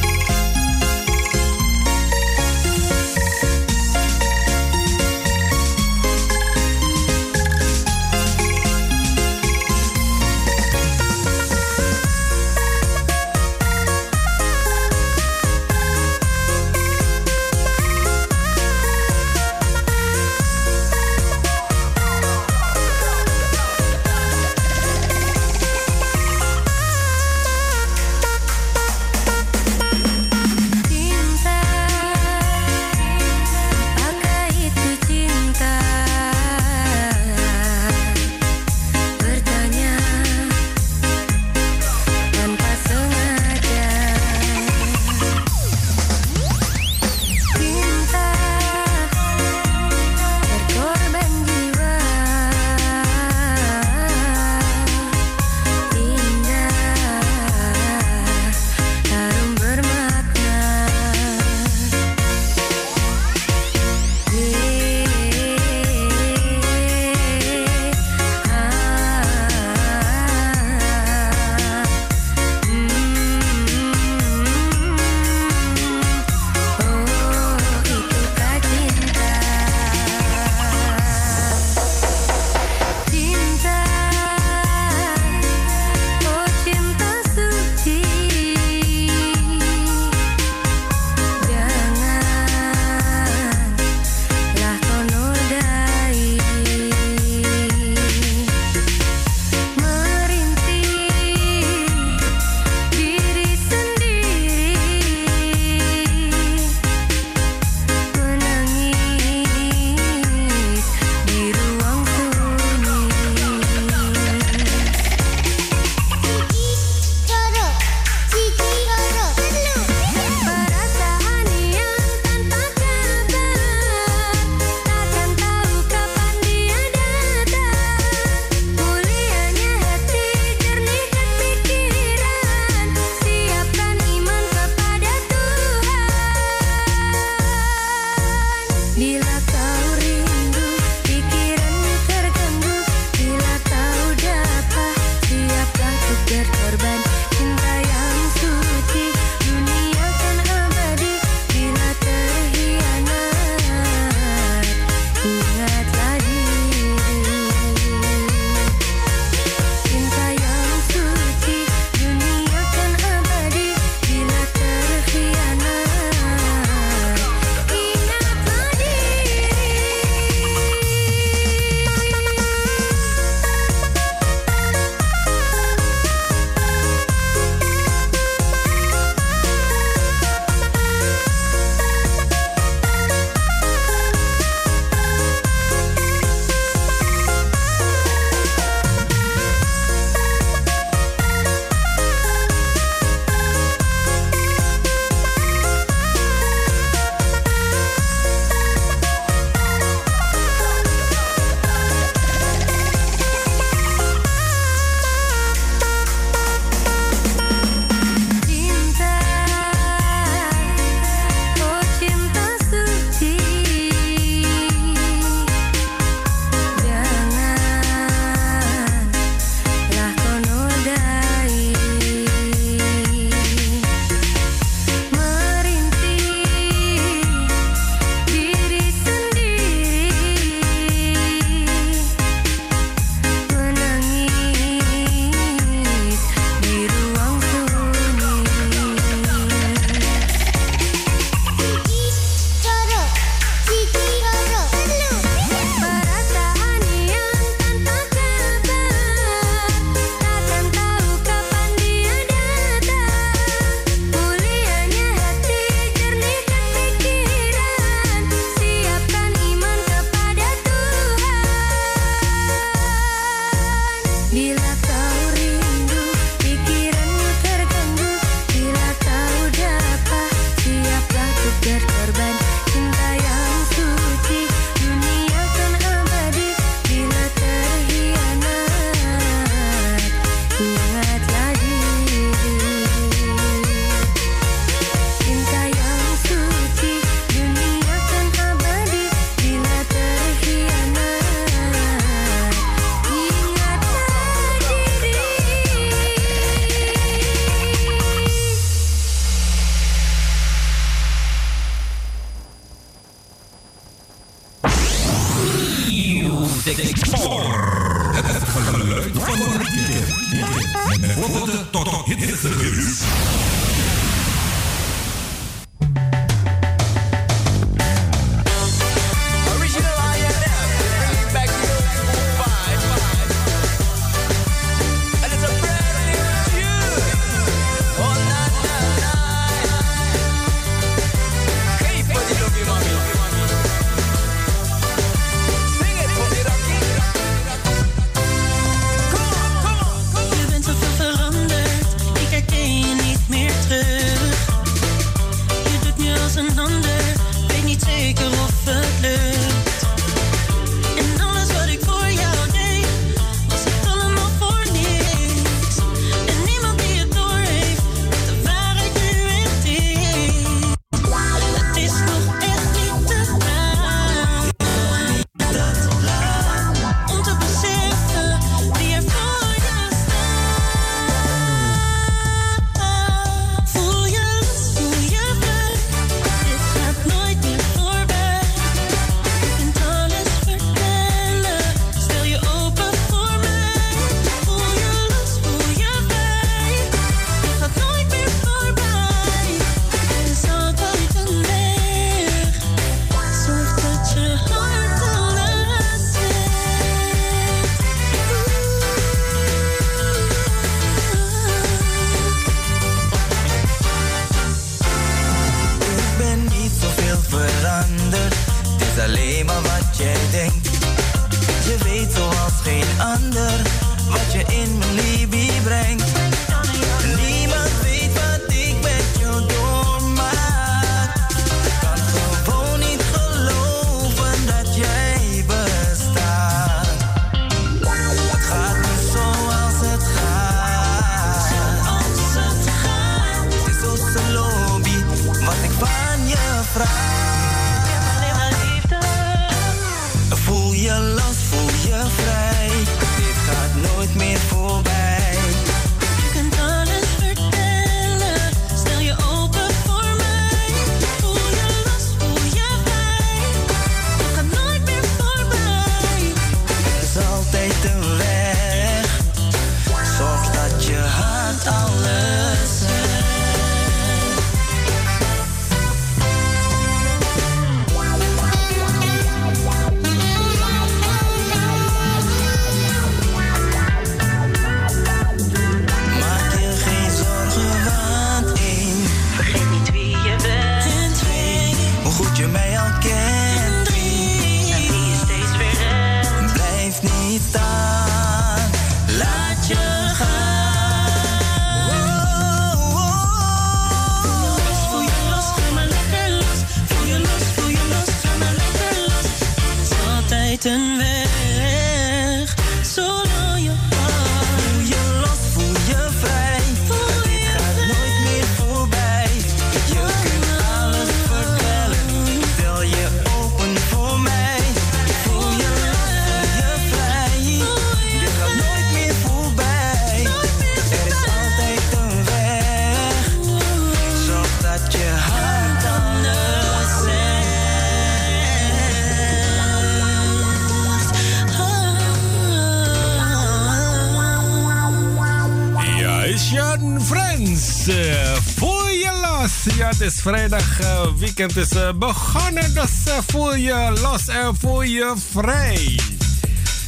Weekend is uh, begonnen. Dus uh, voel je los en voel je vrij.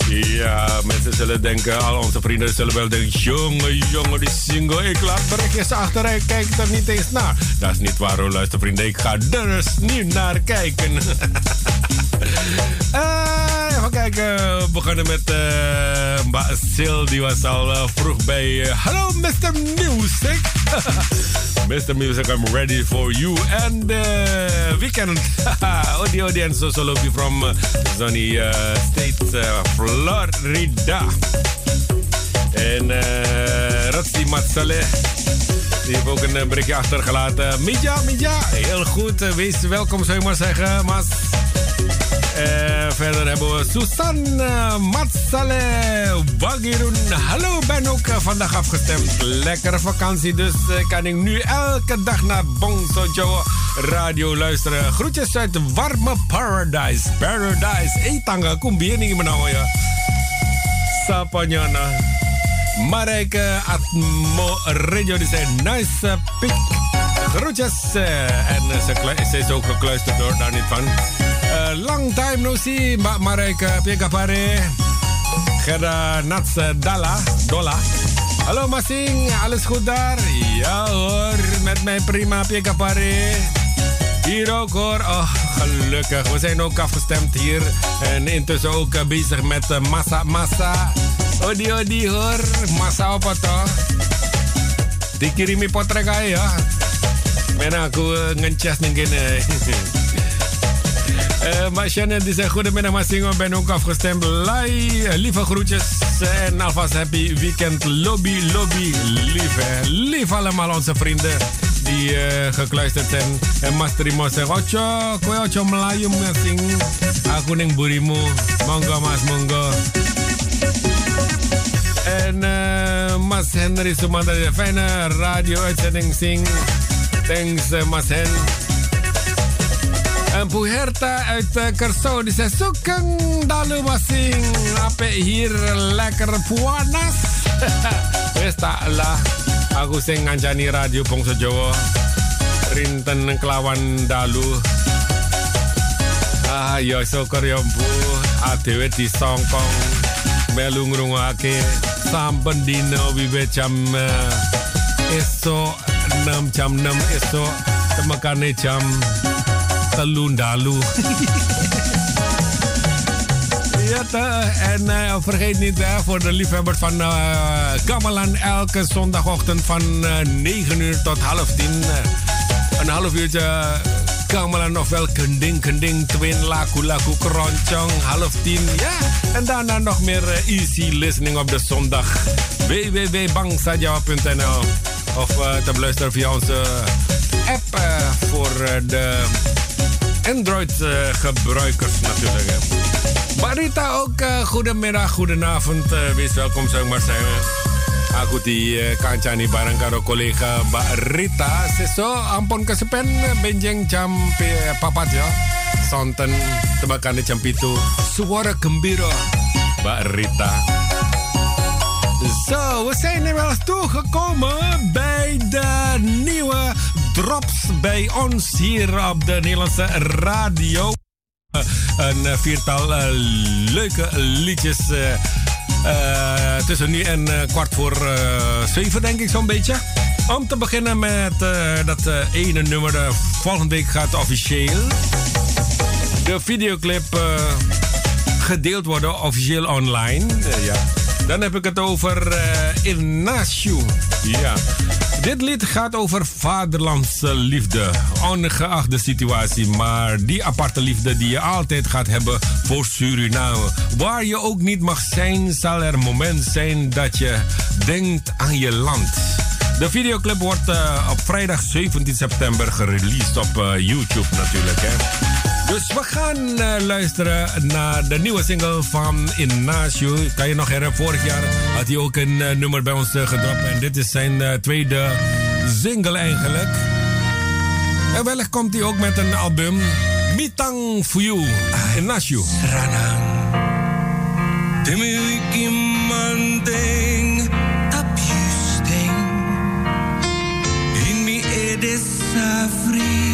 Ja, mensen zullen denken, al onze vrienden zullen wel denken... jongen, jongen, die single, ik laat berichtjes achter en kijk er niet eens naar. Dat is niet waar, hoor, vrienden. Ik ga er dus nu naar kijken. *laughs* even kijken, we begonnen met uh, Sil, die was al vroeg bij... Hallo, Mr. Music. *laughs* Mr. Music, I'm ready for you. And uh, weekend, Odi Odi and Sosolopi from uh, uh, state, uh, Florida. En uh, Ratsi die heeft ook een berichtje achtergelaten. Midja, Midja, heel goed. Wees welkom, zou je maar zeggen, Mas. Uh, verder hebben we Susanne Matsale Wagirun. Hallo, ben ook uh, vandaag afgestemd. Lekkere vakantie, dus kan ik nu elke dag naar Bongso Joe radio luisteren. Groetjes uit warme Paradise. Paradise. Hey tanga, kom bier niet meer nou ja. Sapanyana. Marijke Atmo Radio, die zei nice pick. Groetjes. eh, en eh, ze, is ook gekluisterd door, niet van. Eh, long time no see, Mbak Marijke Piekapare. Gerda Nats eh, Dalla. Dolla. Hallo Masing, alles daar? Ja hoor, met mij prima Piekapare. Hier ook hoor. Oh, gelukkig. We zijn ook afgestemd hier. En intussen ook eh, bezig met eh, massa massa. Odi odi hoor. Massa apa toh? Dikirimi potret aja ya. Men aku eh, ngencas nih *laughs* gini. Eh, maar Shannon die zegt goedemiddag Massingo, ben ook afgestemd. Lai, eh, lieve groetjes en alvast happy weekend. Lobby, lobby, lief hè. Lief allemaal onze vrienden die eh, gekluisterd zijn. En Mas Trimo zegt, ocho, koe ocho Melayu Masing. Aku ning burimu. Monggo mas, monggo. En eh, Mas Henry Sumanda, fijne radio-uitzending zing. Thanks Mas Hen. Puherta uit Kerso, die zegt zoeken dalu masing. Ape hier lekker puanas. *laughs* Wes tak lah. Aku sing ngancani radio Bangsa Jawa. Rinten kelawan dalu. Ah, ya syukur ya mpu. Adewe disongkong. Melu ngrungokake saben dino wiwit jam eh, esok 6 jam 6 esok temekane jam *laughs* Ja, en eh, vergeet niet hè, voor de liefhebbers van eh gamelan elke zondagochtend van eh 9 uur tot half 10. eh, een half uurtje gamelan ofwel kending kending twin laku laku keroncong half 10. Ja, en daarna nog meer eh, easy listening op de zondag. www.bangsajawa.nl of eh, te beluisteren via onze app eh, voor eh, de Android-gebruikers natuurlijk. hè. Barita ook, eh, goedemiddag, goedenavond. eh, wees welkom, zou ik maar zeggen. Aku di eh, kancani bareng karo Mbak Rita. Seso ampun kesepen benjeng jam papat ya. Sonten tebakane jam pitu. Suara gembira Mbak Rita. Zo, we zijn inmiddels toegekomen bij de nieuwe drops bij ons hier op de Nederlandse radio. Een eh, viertal eh, leuke liedjes eh, tussen nu en kwart voor zeven, denk ik zo'n beetje. Om te beginnen met dat ene nummer. volgende week gaat officieel de videoclip gedeeld worden, officieel online. Ja. Dan heb ik het over Ignacio. Ja. Dit lied gaat over vaderlandse liefde. Ongeacht de situatie, maar die aparte liefde die je altijd gaat hebben voor Suriname. Waar je ook niet mag zijn, zal er moment zijn dat je denkt aan je land. De videoclip wordt eh, op vrijdag 17 september gereleased op eh, YouTube natuurlijk. Hè. Dus we gaan eh, luisteren naar de nieuwe single van Ignacio. Kan je nog herinneren, vorig jaar had hij ook een eh, nummer bij ons uh. En dit is zijn tweede single eigenlijk. En wellicht komt hij ook met een album. Mitang for You, mandeng tapyusteng In mi safri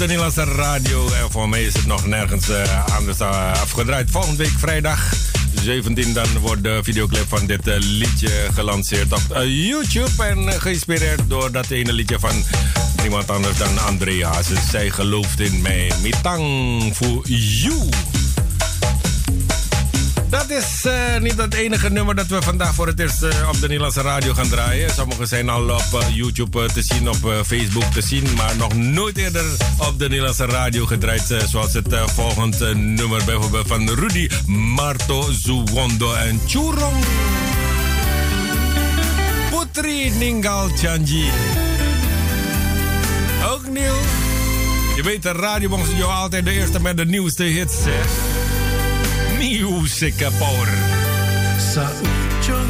de Nederlandse radio. En voor mij is het nog nergens eh, anders eh, afgedraaid. Volgende week vrijdag 17 dan wordt de videoclip van dit eh, liedje gelanceerd op YouTube. En geïnspireerd door dat ene liedje van niemand anders dan Andrea. Zij gelooft in mij. Mitang voor you. Dat is eh, niet het enige nummer dat we vandaag voor het eerst eh, op de Nederlandse radio gaan draaien. Sommige zijn al op eh, YouTube te zien, op Facebook te zien, maar nog nooit eerder op de Nederlandse radio gedraaid. zoals het volgende nummer bijvoorbeeld van Rudy Marto Zuwondo en Churong. Putri Ningal Chanji. Ook nieuw. Je weet, de radio jou altijd de eerste met de nieuwste hits? Music Power. Sa ujung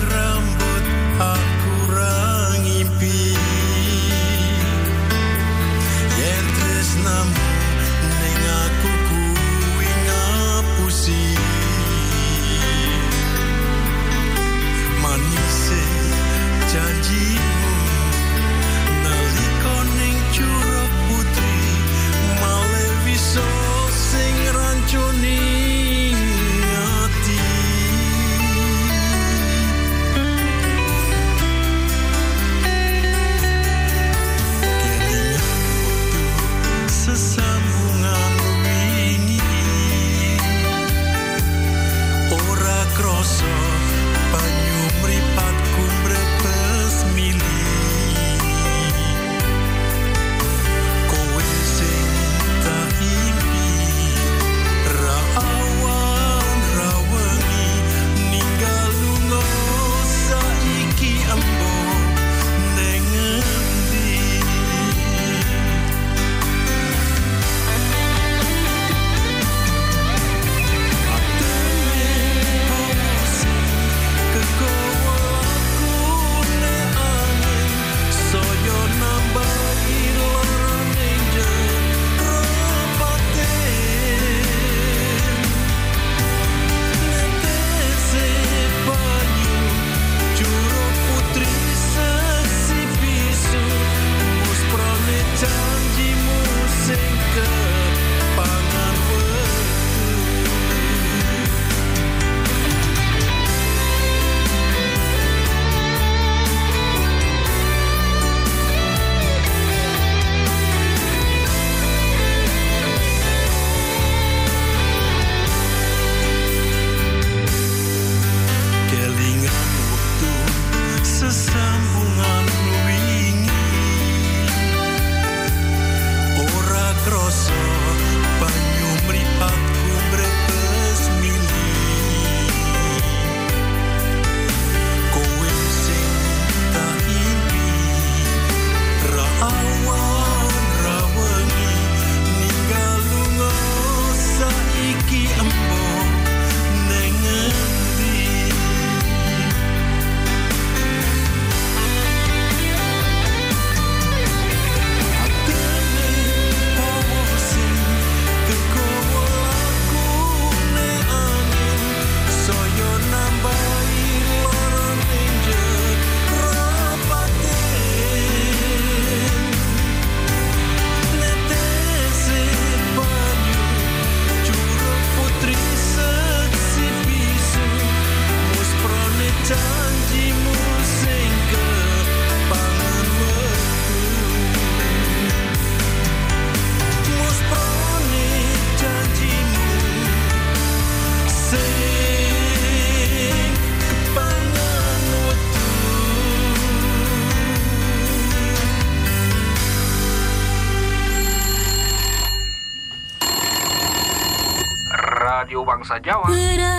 Radio Bangsa Jawa.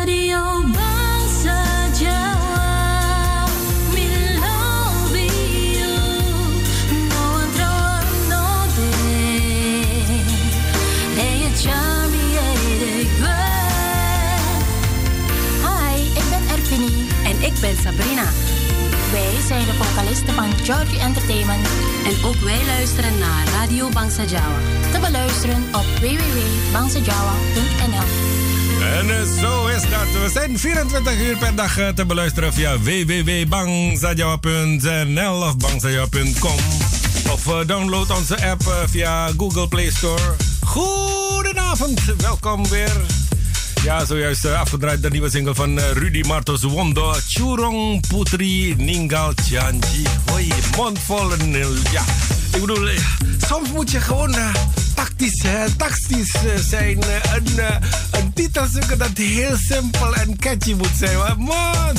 Eh, te beluisteren via www.bangsajawa.nl of bangsajawa.com. Of eh, download onze app eh, via Google Play Store. Goedenavond, welkom weer. Ja, zojuist afgedraaid de nieuwe single van Rudy Martos Wondo. Churong Putri Ningal Chanji. Hoi, mondvol. Ja, ik bedoel, soms moet je gewoon tactisch, tactisch zijn. een titel zoeken dat heel simpel en catchy moet zijn. Man!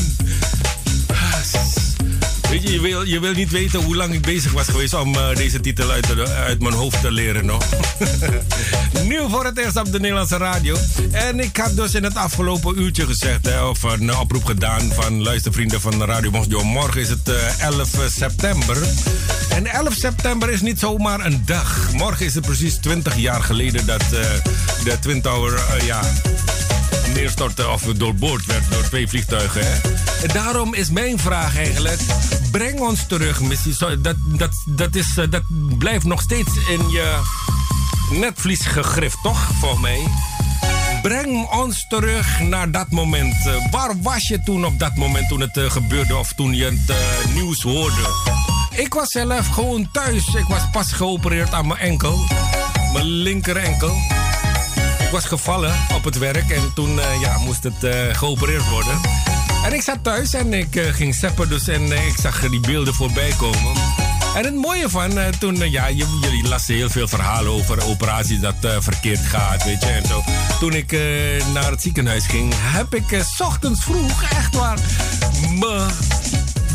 Weet je, je wil, je wil niet weten hoe lang ik bezig was geweest om eh, deze titel uit, uit mijn hoofd te leren. No? *laughs* Nieuw voor het eerst op de Nederlandse radio. En ik had dus in het afgelopen uurtje gezegd, hè, of een oproep gedaan van luistervrienden van Radio Mosjo. Morgen is het eh, 11 september. En 11 september is niet zomaar een dag. Morgen is het precies 20 jaar geleden dat eh, de Twin Tower, eh, ja, neerstortte of doorboord werd door twee vliegtuigen. Daarom is mijn vraag eigenlijk: breng ons terug, Missy. Zo, Dat, dat, dat, is, eh, dat blijft nog steeds in je netvlies gegrift, toch? Volgens mij. Breng ons terug naar dat moment. Waar was je toen op dat moment toen het gebeurde of toen je het nieuws hoorde? Ik was zelf gewoon thuis. Ik was pas geopereerd aan mijn enkel. Mijn linker enkel. Ik was gevallen op het werk en toen eh, ja, moest het eh, geopereerd worden. En ik zat thuis en ik eh, ging zeppen dus en ik zag die beelden voorbij komen. En het mooie van, toen, ja, jullie lasten heel veel verhalen over operaties dat verkeerd gaat, weet je, en zo. Toen ik naar het ziekenhuis ging, heb ik 's ochtends vroeg, echt waar, mijn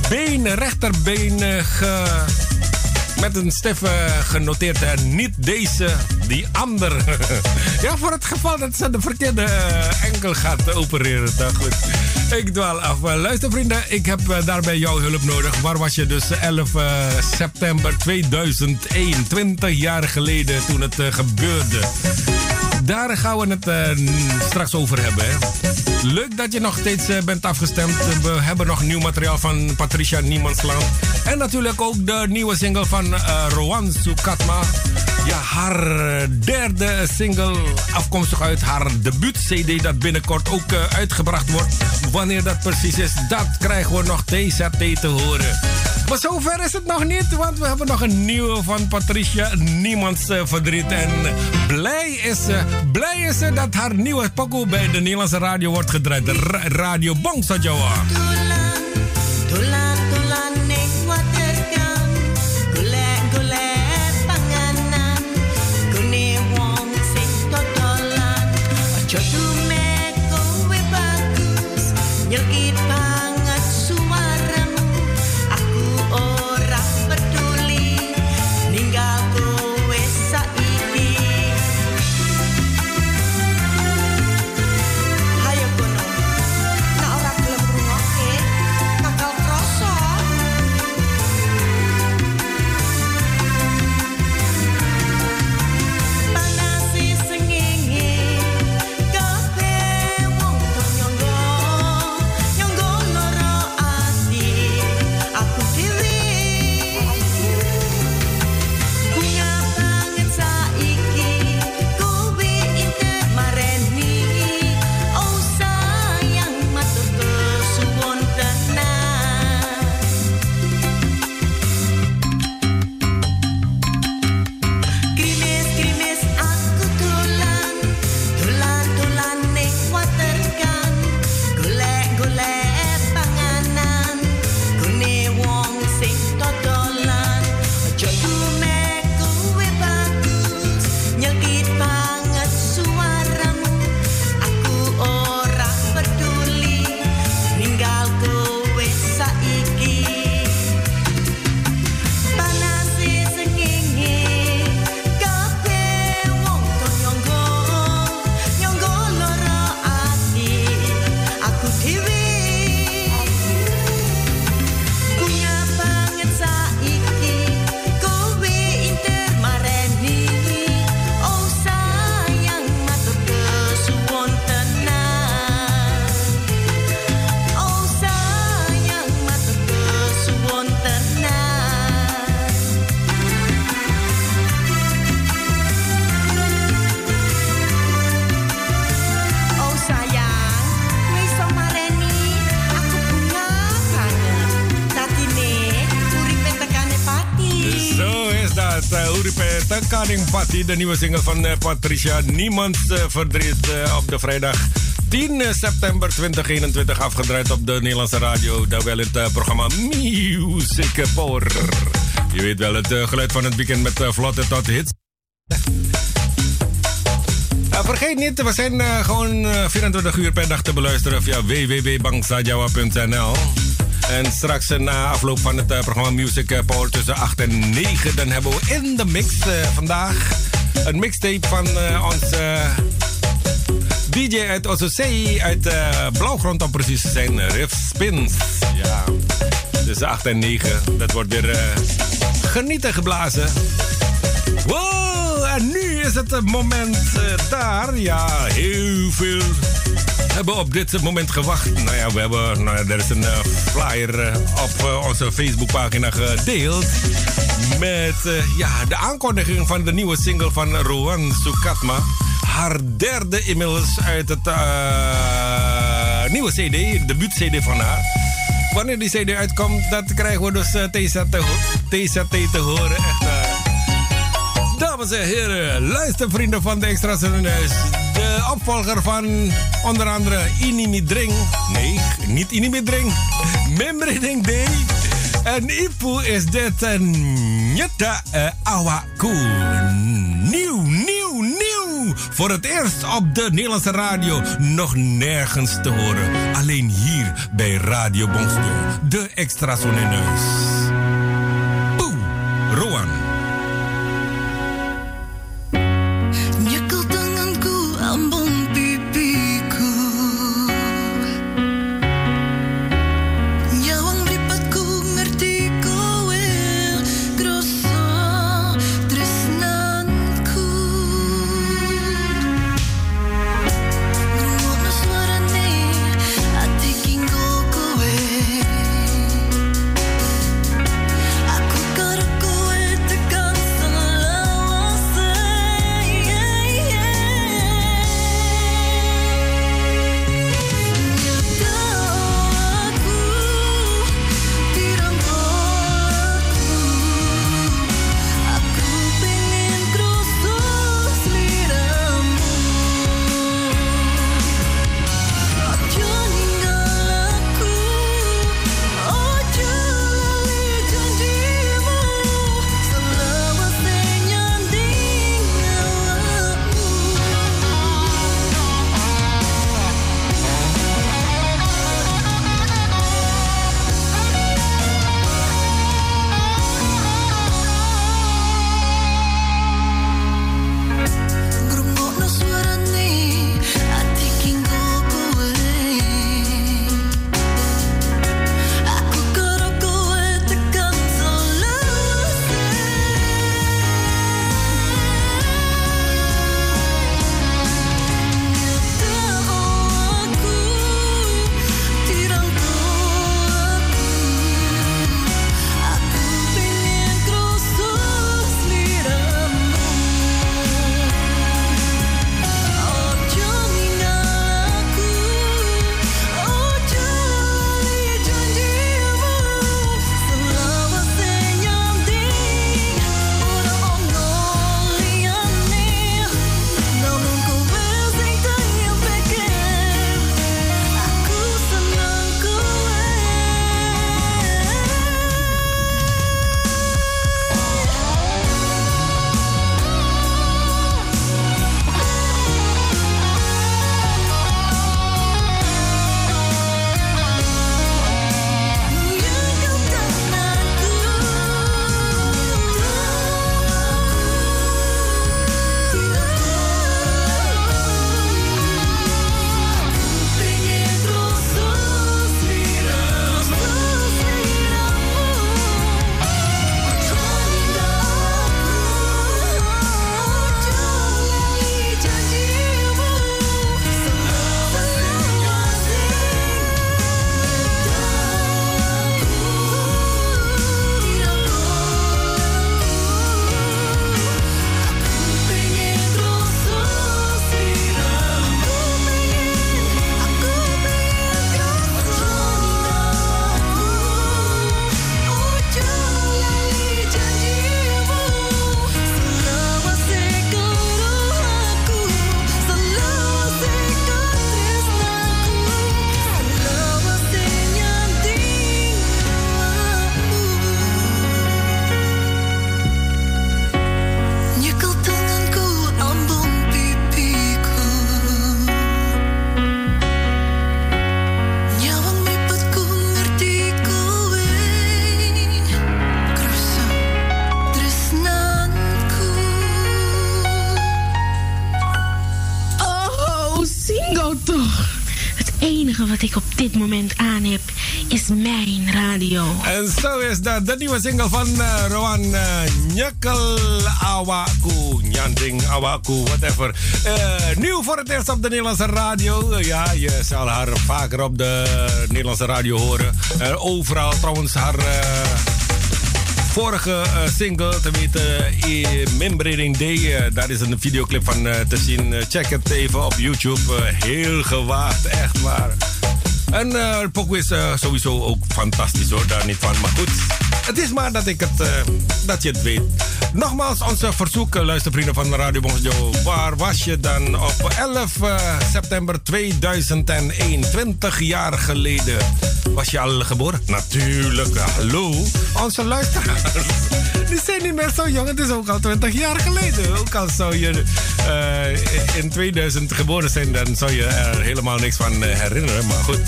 been, rechterbeen met een stef eh, genoteerd. eh, niet deze, die ander. *laughs* ja, voor het geval dat ze de verkeerde eh, enkel gaat opereren. Nou goed, ik dwaal af. Eh, luister vrienden, ik heb eh, daarbij jouw hulp nodig. Waar was je dus 11 eh, september 2001, 20 jaar geleden toen het gebeurde. Daar gaan we het eh, straks over hebben. Hè. Leuk dat je nog steeds eh, bent afgestemd. We hebben nog nieuw materiaal van Patricia Niemandsland. En natuurlijk ook de nieuwe single van eh Rowan Sukatma. Ja, haar derde single afkomstig uit haar debuut-CD dat binnenkort ook uitgebracht wordt. Wanneer dat precies is, dat krijgen we nog TZT te horen. Maar zover is het nog niet, want we hebben nog een nieuwe van Patricia Niemands verdriet. En blij is ze, blij is ze dat haar nieuwe pokoe bij de Nederlandse radio wordt gedraaid. De ra- Radio Bangsa Jawa. Takaning Patti, de nieuwe single van eh, Patricia. Niemands eh, verdriet eh, op de vrijdag 10 september 2021 afgedraaid op de Nederlandse radio. Daar wel het programma Music Power. Je weet wel, het geluid van het weekend met vlotte tot hits. Eh, vergeet niet, we zijn gewoon eh, 24 uur per dag te beluisteren via www.bangsajawa.nl. En straks eh, na afloop van het eh, programma Music eh, Power tussen 8 en 9... dan hebben we in de mix vandaag een mixtape van onze DJ uit Ossosee... uit Blauwgrond om precies te zijn, Riff Spins. Ja, tussen 8 en 9. Dat wordt weer genieten geblazen. Wow, en nu is het moment daar. Ja, heel veel hebben op dit moment gewacht. Nou ja, we hebben, nou ja, er is een eh, flyer eh, op eh, onze Facebookpagina gedeeld. Met ja, de aankondiging van de nieuwe single van Rowan Sukatma. Haar derde inmiddels uit het nieuwe CD, debuut-CD van haar. Wanneer die CD uitkomt, dat krijgen we dus uh, TZT, TZT te horen. Echt, Dames en heren, luistervrienden van de Extra Zonnehuis. De opvolger van onder andere Inimidring. Nee, niet Inimidring. Memreding Day. En Ipu is dit een Nyata uh, Awaku. Nieuw, nieuw, nieuw. Voor het eerst op de Nederlandse radio. Nog nergens te horen. Alleen hier bij Radio Bongsto. De Extra Zonnehuis. Poeh, Roan. De nieuwe single van eh, Rowan uh, Awaku, Nyanding Awaku, whatever. Eh, nieuw voor het eerst op de Nederlandse radio. ja, je zal haar vaker op de Nederlandse radio horen. Overal trouwens haar vorige single, te weten eh, Membering Day. daar is een videoclip van te zien. Check het even op YouTube. Heel gewaagd, echt waar. En Poco is sowieso ook fantastisch hoor, daar niet van. Maar goed, het is maar dat, ik het, eh, dat je het weet. Nogmaals, onze verzoek, eh, luistervrienden van Radio Bonjo. Waar was je dan op 11 eh, september 2001? 20 jaar geleden. Was je al geboren? Natuurlijk, hallo. Onze luisteraars. Die zijn niet meer zo jong. Het is ook al 20 jaar geleden. Ook al zou je eh, in 2000 geboren zijn, dan zou je er helemaal niks van eh, herinneren. Maar goed,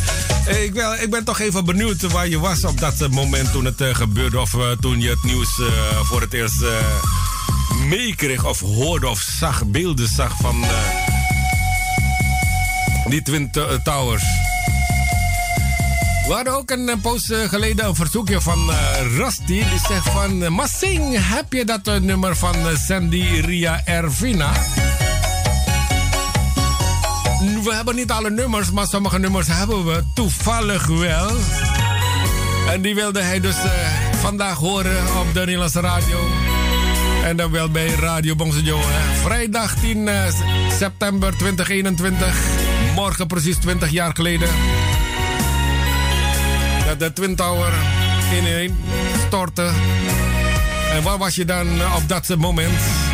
Eh, ik, wel, ik ben toch even benieuwd waar je was op dat moment toen het gebeurde. Of toen je het nieuws voor het eerst meekreeg of hoorde of zag, beelden zag van die Twin Towers. We hadden ook een eh, poos eh, geleden een verzoekje van eh, Rusty. Die zegt van... Massing, heb je dat nummer van Sandy Ria Ervina? We hebben niet alle nummers, maar sommige nummers hebben we toevallig wel. En die wilde hij dus vandaag horen op de Nederlandse radio. En dan wel bij Radio Bongsejo. Vrijdag 10 eh, september 2021. Morgen precies 20 jaar geleden de Twin Tower ineen stortte. En waar was je dan op dat moment?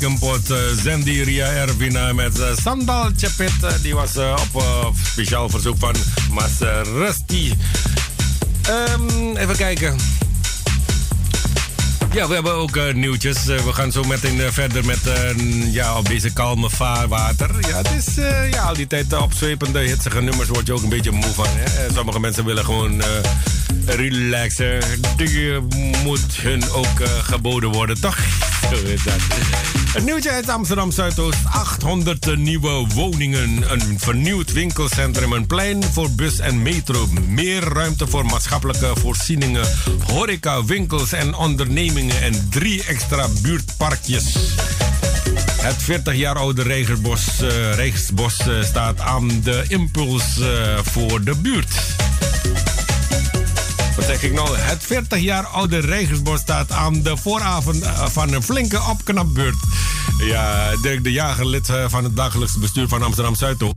Kempot, uh, Zendi Ria Ervina met uh, Sandal Chepit. die was op speciaal verzoek van Mas Rusty. Um, even kijken. Ja, we hebben ook nieuwtjes. We gaan zo meteen verder met ja, op deze kalme vaarwater. Ja, het is ja, al die tijd opzwepende, hitsige nummers word je ook een beetje moe van. Hè? Sommige mensen willen gewoon relaxen. Die moet hun ook geboden worden, toch? *laughs* Dat. Het nieuwtje uit Amsterdam Zuidoost: 800 nieuwe woningen, een vernieuwd winkelcentrum, een plein voor bus en metro, meer ruimte voor maatschappelijke voorzieningen, horeca, winkels en ondernemingen en drie extra buurtparkjes. Het 40 jaar oude Regersbos, uh, staat aan de impuls uh, voor de buurt. Wat zeg ik nou? Het 40 jaar oude Regersbos staat aan de vooravond van een flinke opknapbeurt. Ja, Dirk de Jager, lid van het dagelijkse bestuur van Amsterdam Zuidoost